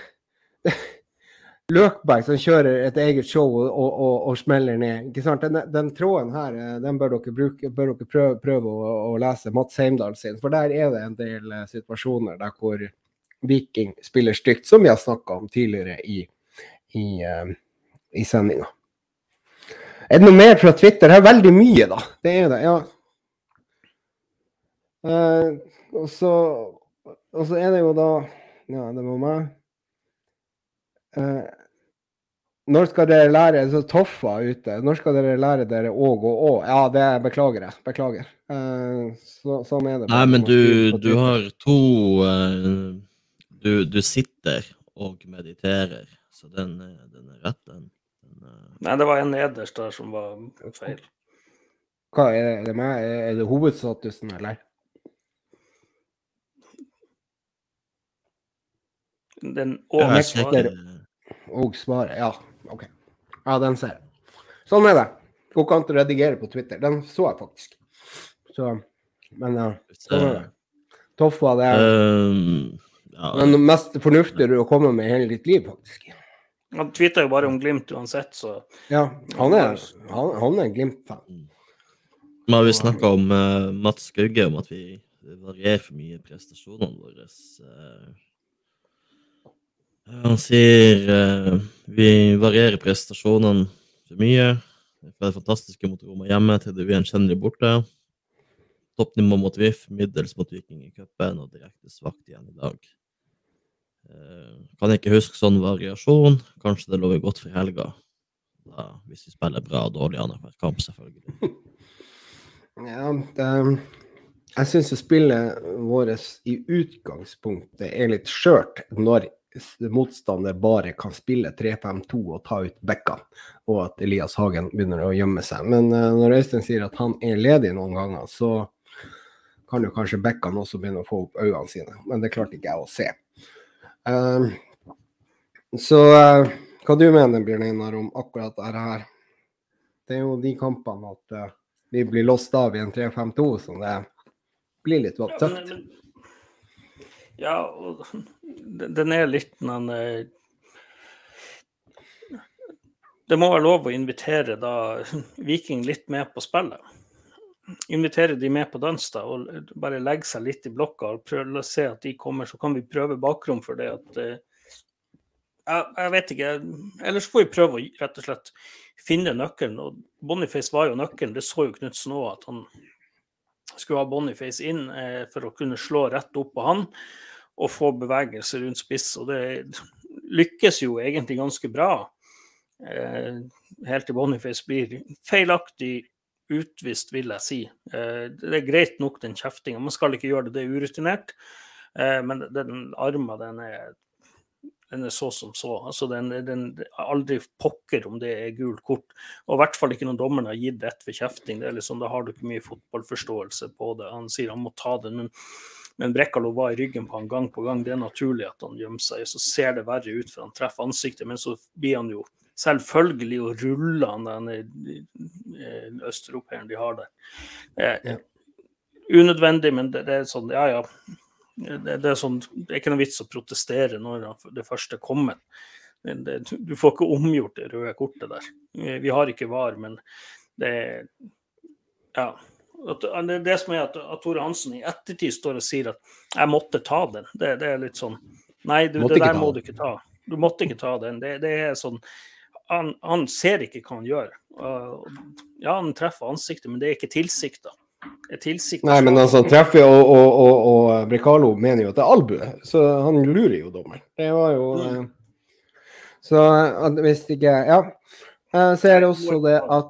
Løkberg som kjører et eget show og, og, og, smeller ned. ikke sant? Den, den tråden her eh, den bør dere, bruke, bør dere prøve, prøve å, å lese Mats Heimdal sin. For der er det en del eh, situasjoner der hvor Viking spiller stygt, som vi har snakka om tidligere i, i, eh, i sendinga. Er det noe mer fra Twitter? Det er veldig mye, da. Det er det, ja. Uh, og, så, og så er det jo da Ja, det var meg. Eh, når skal dere lære så Toffa ute. Når skal dere lære dere å og å? Ja, det beklager jeg. Beklager. Eh, så, sånn er det. Nei, men du, du har to eh, du, du sitter og mediterer, så den, er- den er rett, den. den eh, Nei, det var en nederst der som var feil. Hva er det, er det meg? Er er det hovedstatusen, eller? Den jeg Og svaret. Ja, OK. Ja, den ser jeg. Sånn er det. Går ikke an å redigere på Twitter. Den så jeg faktisk. Så, men ja, sånn er det. Toffa, det Um, ja, den mest fornuftige du har kommet med i hele ditt liv, faktisk. Han tweeter jo bare om Glimt uansett, så Ja, han er, han, han er en Glimt-fan. Nå har vi snakka om uh, Mats Gauge, om at vi varierer for mye i prestasjonene våre. eh. Han sier uh, vi varierer prestasjonene for mye. Fra det fantastiske mot Roma hjemme til det ugjenkjennelige borte. Toppnivå mot VIF, middels mot Viking i cupen og direkte svakt igjen i dag. Uh, kan ikke huske sånn variasjon. Kanskje det lover godt for helga. Da, hvis vi spiller bra og dårlig annenhver kamp, selvfølgelig. [laughs] Ja, det, jeg syns spillet vårt i utgangspunktet er litt skjørt når motstander bare kan spille 3-5-2 og ta ut bekka, og at Elias Hagen begynner å gjemme seg. Men eh, når Øystein sier at han er ledig noen ganger, så kan jo kanskje bekkene også begynne å få opp øynene sine. Men det klarte ikke jeg å se. Eh, så uh, hva du mener Bjørn Einar om akkurat dette her? Det er jo de kampene at uh, vi blir låst av i en 3-5-2 som det blir litt tøft. Ja, og den den er litt den eh, Det må være lov å invitere da Viking litt med på spillet. Invitere de med på dans da, og bare legge seg litt i blokka og prøve å se at de kommer, så kan vi prøve bakrom for det at eh, jeg, jeg, vet ikke. Ellers får vi prøve å rett og slett finne nøkkelen. og Boniface var jo nøkkelen. Det så jo Knutsen òg, at han skulle ha Boniface inn eh, for å kunne slå rett opp på han og få bevegelse rundt spiss. Og det lykkes jo egentlig ganske bra. Eh, helt til Boniface blir feilaktig utvist, vil jeg si. Eh, det er greit nok, den kjeftinga. Man skal ikke gjøre det, det er urutinert. Eh, men den armen, den er den er så som så. Altså den, den, aldri pokker om det er gult kort. Og i hvert fall ikke når dommeren har gitt ett for kjefting. Det er liksom, da har du ikke mye fotballforståelse på det. Han sier han må ta den, men, men Brekkalo var i ryggen på han gang på gang. Det er naturlig at han gjemmer seg. Så ser det verre ut for han treffer ansiktet, men så blir han jo selvfølgelig og ruller han den østeuropeeren de har der. Eh, unødvendig, men det, det er sånn, ja ja det, det, er sånn, det, er ikke noe vits å protestere når det første kommer. Det, du får ikke omgjort det røde kortet der. Vi har ikke VAR, men det er At, Det, det som er at, at Tore Hansen i ettertid står og sier at 'jeg måtte ta den', det, det er litt sånn Nei, du, det der må du ikke ta. Du måtte ikke ta den. Det, er sånn han, han, ser ikke hva han gjør. Ja, han treffer ansiktet, men det er ikke tilsikta tilsiktet. Nei, men altså, treffer og, og, og, og Brekalo mener jo at det er albue, så han lurer jo dommeren. Det var jo mm. Eh, så hvis ikke Ja. Så er det også det at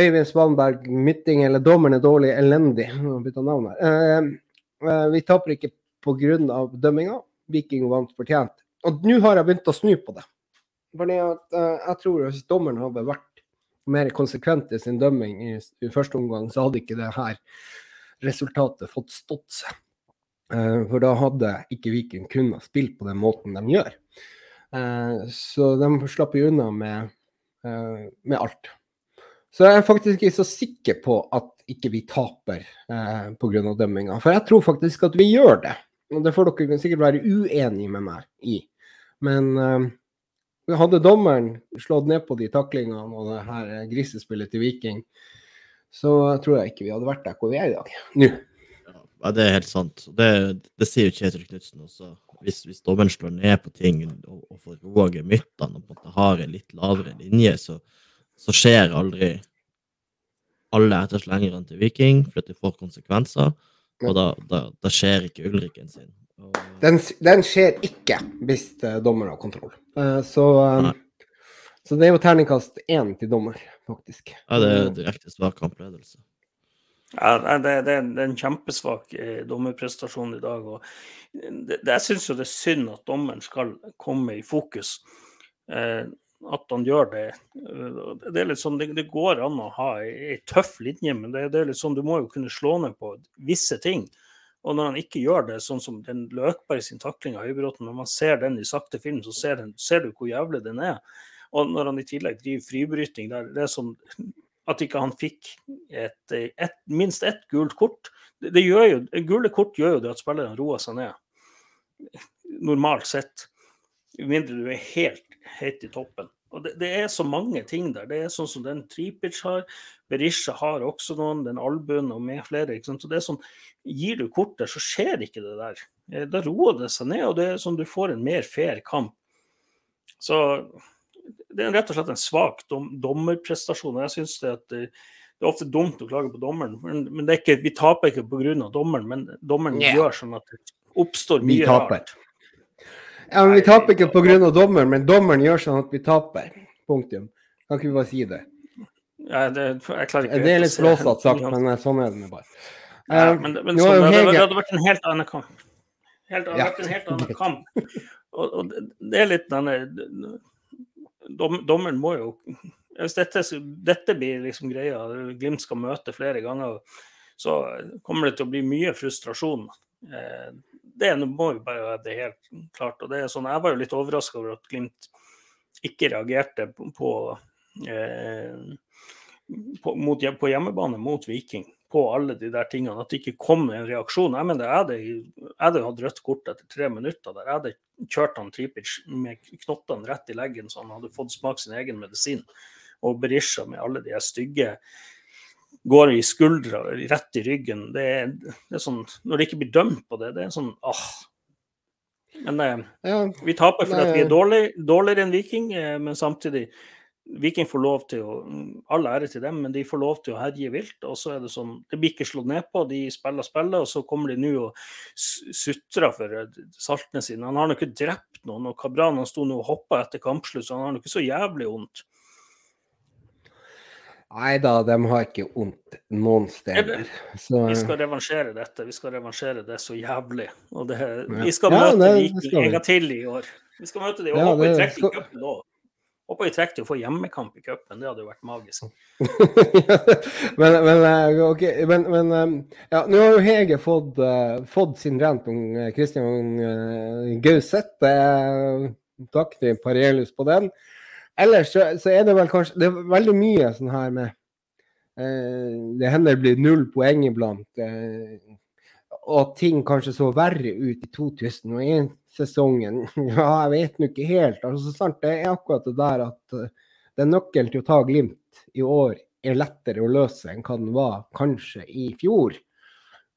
Øyvind Spanberg, Mytting eller dommeren er dårlig, elendig. Bytta navn her. Eh, eh, vi taper ikke pga. dømminga. Viking vant fortjent. Og nå har jeg begynt å snu på det. Fordi at jeg tror hvis dommeren hadde vært mer konsekvent i sin dømming i, i, første omgang, så hadde ikke det her resultatet fått stått seg. Uh, for da hadde ikke Viking kunnet spille på den måten de gjør. Uh, så de slapp jo unna med, uh, med, alt. Så jeg er faktisk ikke så sikker på at ikke vi taper uh, pga. dømminga. For jeg tror faktisk at vi gjør det. Og det får dere sikkert være uenige med meg i. Men hadde dommeren slått ned på de taklingene og det her grisespillet til Viking, så tror jeg ikke vi hadde vært der hvor vi er i dag. Nå. Ja, det er helt sant. Det, det sier jo Kjetil Knutsen også. Hvis, hvis, dommeren slår ned på ting og, og får roa gemyttene og på en måte har en litt lavere linje, så, så skjer aldri alle etterslengerne til Viking, for det får konsekvenser. Og da, da, da skjer ikke Ulriken sin. Den, den, skjer ikke hvis uh, dommer har kontroll. Uh, så, um, så, det er jo terningkast én til dommer, faktisk. Ja, det er direkte svak kampledelse. Ja, det, det, det, er en kjempesvak eh, dommerprestasjon i dag. og det, Jeg syns jo det er synd at dommeren skal komme i fokus. Eh, at han gjør det. Det er litt sånn, det, går an å ha ei tøff linje, men det, er litt sånn, du må jo kunne slå ned på visse ting. Og når han ikke gjør det, sånn som den Løkberg sin takling av Høybråten, når man ser den i sakte film, så ser, den, ser, du hvor jævlig den er. Og når han i tillegg driver fribryting der, det er som at ikke han fikk et, et, minst ett gult kort. Det, det gjør jo, Gule kort gjør jo det at spillerne roer seg ned, normalt sett. Mindre du er helt helt i toppen. Og det, det, er så mange ting der. Det er sånn som den Tripic har. Berisha har også noen, den albuen og med flere. ikke sant? Så det er sånn, Gir du kort der, så skjer ikke det der. Eh, da roer det seg ned, og det er sånn du får en mer fair kamp. Så det er rett og slett en svak dom, dommerprestasjon. Jeg synes det, at det, det, er ofte dumt å klage på dommeren, men, men ikke, vi taper ikke pga. dommeren. Men dommeren yeah. gjør sånn at det oppstår mye rart. Ja, men Vi taper ikke pga. dommeren, men dommeren gjør sånn at vi taper. Punktum. Kan ikke vi bare si det? Ja, det, jeg klarer ikke det er litt flåsete sagt, men sånn er det bare. Ja, eh, men, men sånn, det, det, hadde vært en helt annen kamp. Helt, det hadde vært en helt annen kamp. Og, og det er litt denne dom, Dommeren må jo Hvis dette, dette blir liksom greia, Glimt skal møte flere ganger, så kommer det til å bli mye frustrasjon. Eh, det må jo bare være det helt klart. og det er sånn, Jeg var jo litt overraska over at Glimt ikke reagerte på, eh, på, på, hjemmebane mot Viking på alle de der tingene. At det ikke kom en reaksjon. Jeg mener, jeg hadde, jeg hatt rødt kort etter tre minutter. der. Jeg hadde kjørt han Tripic med knottene rett i leggen, så han hadde fått smake sin egen medisin. Og Berisha med alle de stygge går i skuldra, rett i ryggen. Det er, det er, sånn, Når det ikke blir dømt på det, det er sånn åh. Men eh, Ja, vi taper fordi at vi er dårlig, dårligere enn Viking, eh, men samtidig Viking får lov til å All ære til dem, men de får lov til å herje vilt. Og så er det sånn Det blir ikke slått ned på, de spiller spillet, og så kommer de nå og sutrer for saltene sine. Han har nå ikke drept noen, og Kabran han sto nå og hoppa etter kampslutt, så han har nå ikke så jævlig vondt. Nei da, de har ikke vondt noen steder. Så Vi skal revansjere dette. Vi skal revansjere det så jævlig. Det, vi skal Ja, møte det Viking en gang til i år. Vi skal møte dem. Og Ja, håper vi trekker skal- cupen. Håper vi trekker til å få hjemmekamp i cupen. Det hadde jo vært magisk. [laughs] men, men, eh, ok, men, men eh, ja, nå har jo Hege fått, uh, fått sin rent om Christian uh, Gauseth. Takk til Parelius på den. Ellers så, så er det vel kanskje Det er veldig mye sånn her med eh, Det hender det blir null poeng iblant. eh, og ting kanskje så verre ut i 2001-sesongen. [laughs] Ja, jeg vet nå ikke helt. Altså, sant? Det er akkurat det der at eh, den nøkkelen til å ta Glimt i år er lettere å løse enn hva den var kanskje i fjor.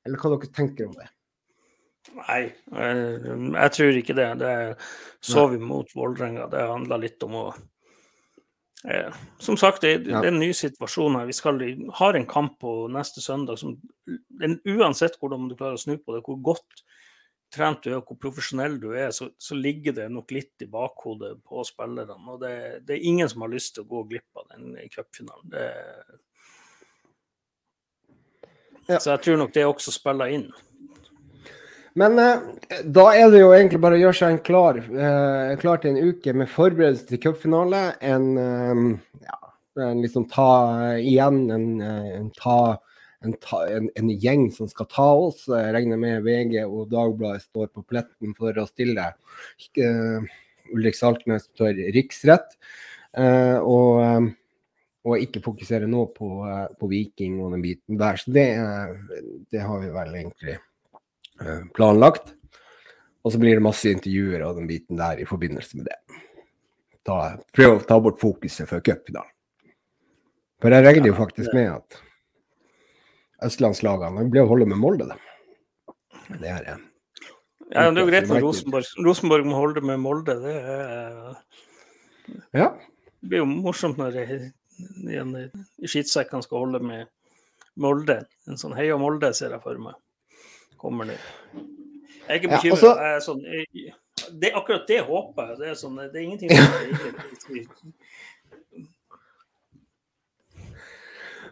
Eller hva dere tenker om det? Nei, jeg, jeg tror ikke det. Det så vi mot Vålerenga. Det handla litt om å eh, Som sagt, det, det er en ny situasjon her. Vi skal, har en kamp på neste søndag som en, Uansett hvordan du klarer å snu på det, hvor godt trent du er og hvor profesjonell du er, så, så ligger det nok litt i bakhodet på spillerne. Og det, det er ingen som har lyst til å gå glipp av den cupfinalen. Det, Ja. Så jeg tror nok det også spiller inn. Men eh, da er det jo egentlig bare å gjøre seg en klar, eh, klar til en uke med forberedelse til cupfinale. En, eh, ja, en liksom ta igjen en, en, ta, en, en, en gjeng som skal ta oss. Jeg regner med VG og Dagbladet står på pletten for å stille eh, Ulrik Saltnes for riksrett. Eh, og, og ikke fokusere nå på, på Viking og den biten der. Så det, det har vi vel egentlig planlagt. Og så blir det masse intervjuer og den biten der i forbindelse med det. Ta, prøv å ta bort fokuset før cupfinalen. For jeg regner jo faktisk med at østlandslagene blir å holde med Molde, da. Det er eh, Ja, det er jo greit når Rosenborg, Rosenborg må holde med Molde. Det, er, Ja. det blir jo morsomt når det- i skittsekkene skal holde med Molde. En sånn Heia Molde ser jeg for meg. Kommer nå. Jeg er ikke Ja, bekymret. altså- sånn, det, akkurat det håper jeg. Det er, sånn, det er ingenting [laughs] som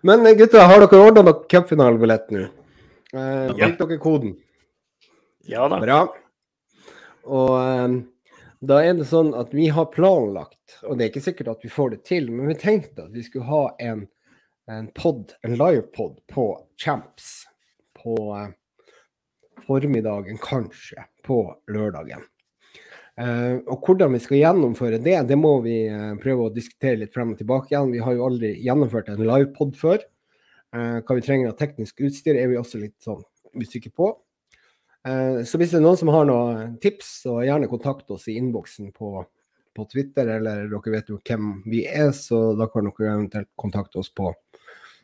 Men eh, gutta, har dere ordna dere cupfinalebillett nå? Eh, Ja. Fikk dere koden? Ja da. Bra. Og eh, da er det sånn at vi har planlagt, og det er ikke sikkert at vi får det til, men vi tenkte at vi skulle ha en, en pod, en livepod på Champs på eh, formiddagen, kanskje, på lørdagen. Eh, og hvordan vi skal gjennomføre det, det må vi eh, prøve å diskutere litt frem og tilbake igjen. Vi har jo aldri gjennomført en livepod før. Eh, hva vi trenger av teknisk utstyr er vi også litt sånn usikre på. Så hvis det er noen som har noen tips, så gjerne kontakt oss i innboksen på, på Twitter, eller dere vet jo hvem vi er, så da kan dere eventuelt kontakte oss på,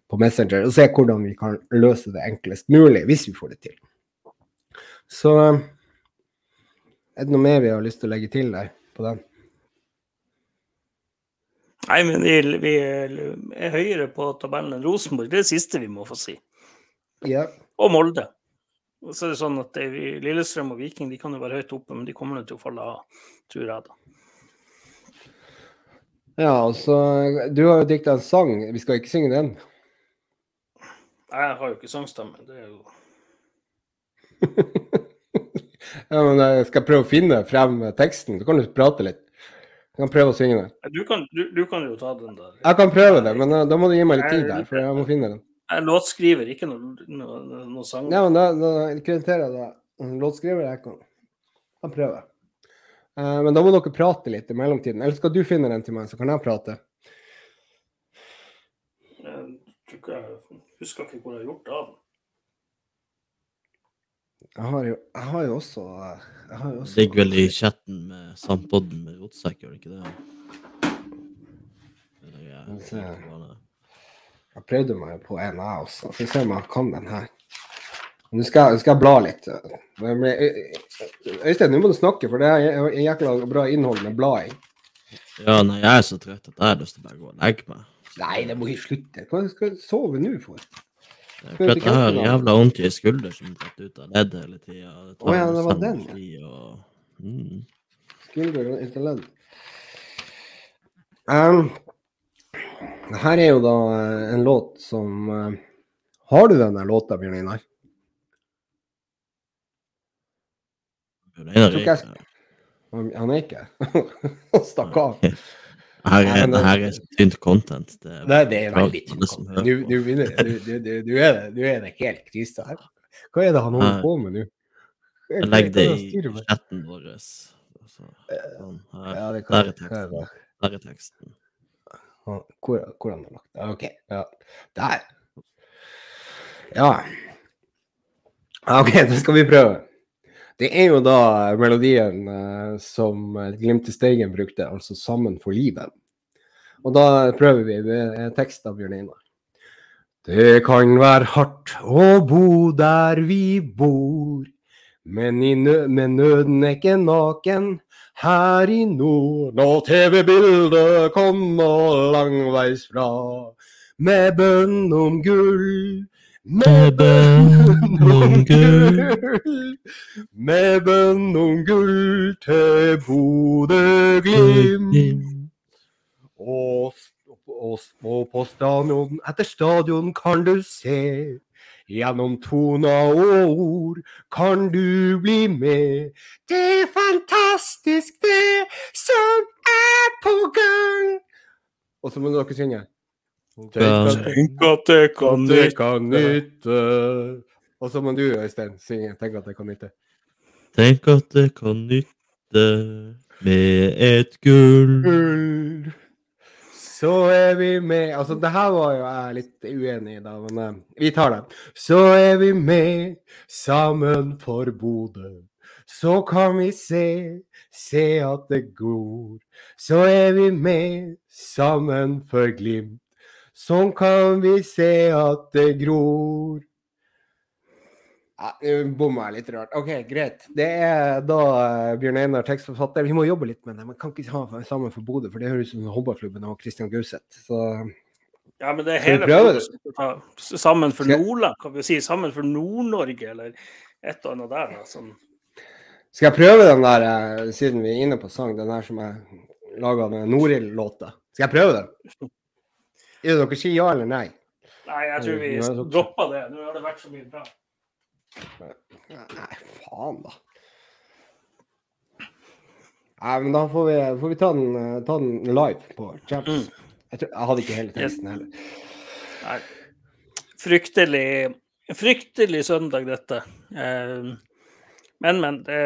på Messenger og se hvordan vi kan løse det enklest mulig, hvis vi får det til. Så eh, er det noe mer vi har lyst til å legge til der på den? Nei, men vi, vi er høyere på tabellen enn Rosenborg. Det er det siste vi må få si. Ja. Og Molde. Og så er det sånn at det, Lillestrøm og Viking de kan jo være høyt oppe, men de kommer til å falle av, tror jeg da. ja, altså Du har jo dikta en sang, vi skal ikke synge den. Jeg har jo ikke sangstemme. Det er jo [laughs] Ja, men jeg skal prøve å finne frem teksten, så kan du prate litt. Jeg kan prøve å synge den. du kan, du, du kan jo ta den der. Jeg kan prøve det, men eh, da må du gi meg litt tid der, for jeg må finne den. Jeg er låtskriver, ikke noe, noe, noe sang. Ja, men da, da krediterer jeg deg. Låtskriver jeg kan. kan prøve. Uh, men da må dere prate litt i mellomtiden. Eller skal du finne den til meg, så kan jeg prate? Jeg ikke jeg husker ikke hvor jeg har gjort av den. Jeg har jo, jeg har jo også jeg har jo Det også ligger vel i chatten med Sampodden med rotsekk, gjør det ikke det? Eller, jeg- Skal vi se. jeg Jeg prøvde meg på en, jeg også. Skal vi se om jeg kan den her. Nå skal, jeg- skal jeg bla litt. Men, men, Øystein, nå må du snakke, for det er er jækla bra innhold med blading. Ja, nei, jeg er så trøtt at jeg har lyst til å bare gå og legge meg. Nei, det må ikke slutte. Hva skal jeg sove nå for? For jeg har jævla vondt i skulder som detter ut av ledd hele tida. Å ja, det var den, ja. Og... Mm. Skulder etter ledd. Um, her er jo da eh, en låt som uh, Har du den der låta, Bjørn Einar? Bjørn Einar er ikke her. Han er ikke Han stakk av. Her er, det det- her er tynt content. Det er, Nei, det er veldig tynt. Du, du, du, du, er det, du er det helt krise her. Hva er det han holder på med nå? Legg det i chatten vår. Altså, sånn, her, der, er teksten, der er teksten. Hvor, hvor han har lagt det? OK. Ja. Der. Ja. OK, da skal vi prøve. Det er jo da melodien eh, som eh, Glimt i Steigen brukte, altså 'Sammen for livet'. Og da prøver vi med tekst av Bjørn Einar. Det kan være hardt å bo der vi bor, men, nø men nøden er ikke naken her i nord. Når TV-bildet kommer langveisfra, med bønn om gull. Med bønn om gull. Med bønn om gull til Bodø-Glimt. Og, og, og på stadion etter stadion kan du se Gjennom toner og ord kan du bli med. Det er fantastisk, det som er på gang. Og så må dere synge. Tenk at det kan det nytte. kan nytte. Og så må du, Øystein, synge 'Tenk at det kan nytte'. Tenk at det kan nytte med et gull. Gull. Så er vi med Altså, det her var jo jeg litt uenig i, da, men eh, vi tar det. Så er vi med sammen for Bodø. Så kan vi se, se at det går. Så er vi med sammen for Glimt. Sånn kan vi se at det gror. Ja, Nå bomma jeg litt rart. OK, greit. Det er da eh, Bjørn Einar, tekstforfatter. Vi må jobbe litt med det. Man kan ikke ha det sammen for Bodø, for det høres ut som håndballklubben og Christian Gauseth. Så Ja, men det er hele prøve Sammen for Nordland, kan vi si. Sammen for Nord-Norge, eller et og annet der. da, sånn. skal jeg prøve den der, eh, siden vi er inne på sang, den der som jeg laga med Norild-låta. Skal jeg prøve den? [laughs] Er det dere sier ja eller nei? Nei, jeg tror vi dropper det. Nå har det vært så mye bra. Nei, faen, da. Nei, men da får vi, får vi ta, den, eh, ta den live på Champs. Mm. Jeg, tror, jeg hadde ikke hele teksten heller. Nei. Fryktelig, fryktelig søndag, dette. Eh, Men, men. Det,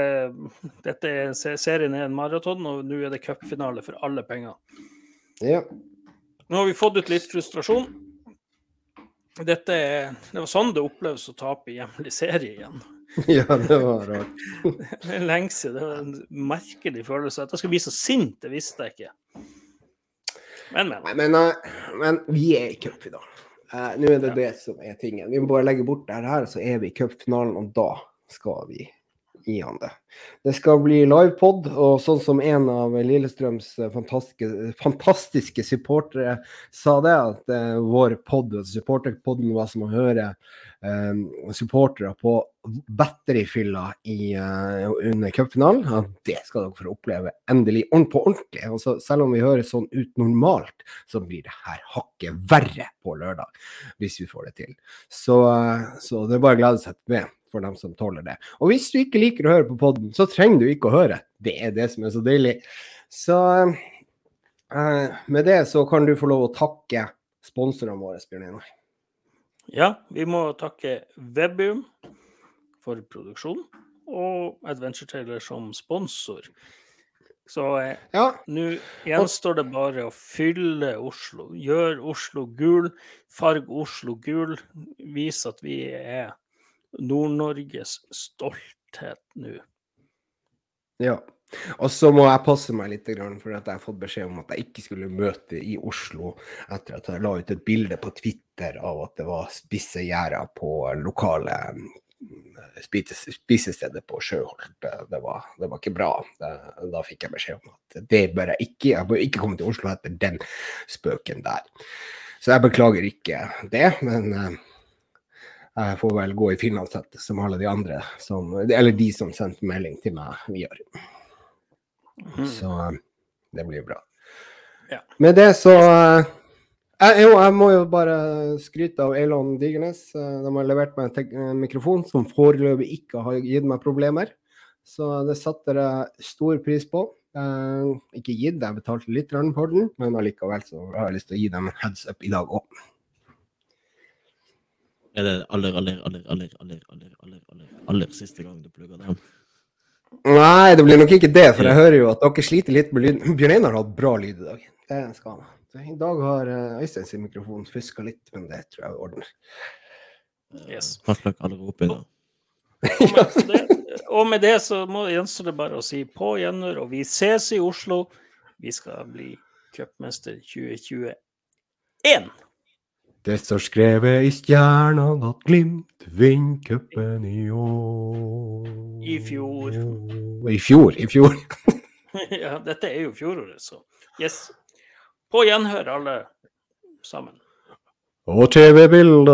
dette er, serien er en maraton, og nå er det cupfinale for alle penger. Ja. Nå har vi fått ut litt frustrasjon. Dette er, det var sånn det oppleves å tape i hjemlig serie igjen. [laughs] ja, det var rart. [laughs] Det er lenge siden. Det var en merkelig følelse. At jeg skal bli så sint, det visste jeg ikke. Men, men. Nei, men, eh, men vi er i cupfinalen. Uh, Nå er det det som er tingen. Vi må bare legge bort det her, så er vi i cupfinalen, og da skal vi gi han det. Det skal bli livepod, og sånn som en av Lillestrøms eh, fantastiske, fantastiske supportere sa det, at eh, vår pod, supporterpodden, var som å høre eh, supportere på batteryfylla i, eh, under cupfinalen. Ja, det skal dere få oppleve endelig på ordentlig. Og så, selv om vi høres sånn ut normalt, så blir det her hakket verre på lørdag, hvis vi får det til. Så, eh, så det er bare å glede seg med for dem som tåler det. Og hvis du ikke liker å høre på podden, så trenger du ikke å høre. Det er det som er så deilig. Så eh, med det så kan du få lov å takke sponsorene våre, Bjørn Einar. Ja, vi må takke Webium for produksjon, og Adventure Taylor som sponsor. Så eh, Ja, nå gjenstår det bare å fylle Oslo. Gjør Oslo gul, farg Oslo gul. Vis at vi er Nord-Norges stolthet nå. Ja. Og så må jeg passe meg litt, for at jeg har fått beskjed om at jeg ikke skulle møte i Oslo etter at jeg la ut et bilde på Twitter av at det var spisse gjerder på lokale spises, spisestedet på Sjøholp. Det, det, var, det var ikke bra. Det, da fikk jeg beskjed om at det bør jeg ikke. Jeg bør ikke komme til Oslo etter den spøken der. Så jeg beklager ikke det, men eh, jeg får vel gå i finlandshette som alle de andre, som, eller de som sendte melding til meg, gjør. Mm. Så eh, det blir bra. Ja. Med det så eh, jeg, jo, jeg må jo bare skryte av Elon Digernes. Eh, De har levert meg en mikrofon som foreløpig ikke har gitt meg problemer. Så det satte jeg stor pris på. Eh, ikke gitt, jeg betalte litt for den, men allikevel så har jeg lyst til å gi dem en heads up i dag òg. Er det aller, aller, aller, aller, aller, aller, aller, aller, aller siste gang du plugger den? Nei, det blir nok ikke det, for jeg hører jo at dere sliter litt med lyden. [clears throat] Bjørn Einar har hatt bra lyd i dag. Det skal han ha. I dag har eh, Øystein sin mikrofon fuska litt, men det tror jeg ordner. Yes. Kartlagt alle ropinga. Og med, det, og med det så må gjenstår det bare å si på gjenhør, og vi ses i Oslo. Vi skal bli cupmester 2021. Det står skrevet i stjernene at Glimt vinner cupen i år. I fjor. I fjor, i fjor. [laughs] ja, dette er jo fjoråret, så yes. På gjenhør, alle sammen. Og TV-bilder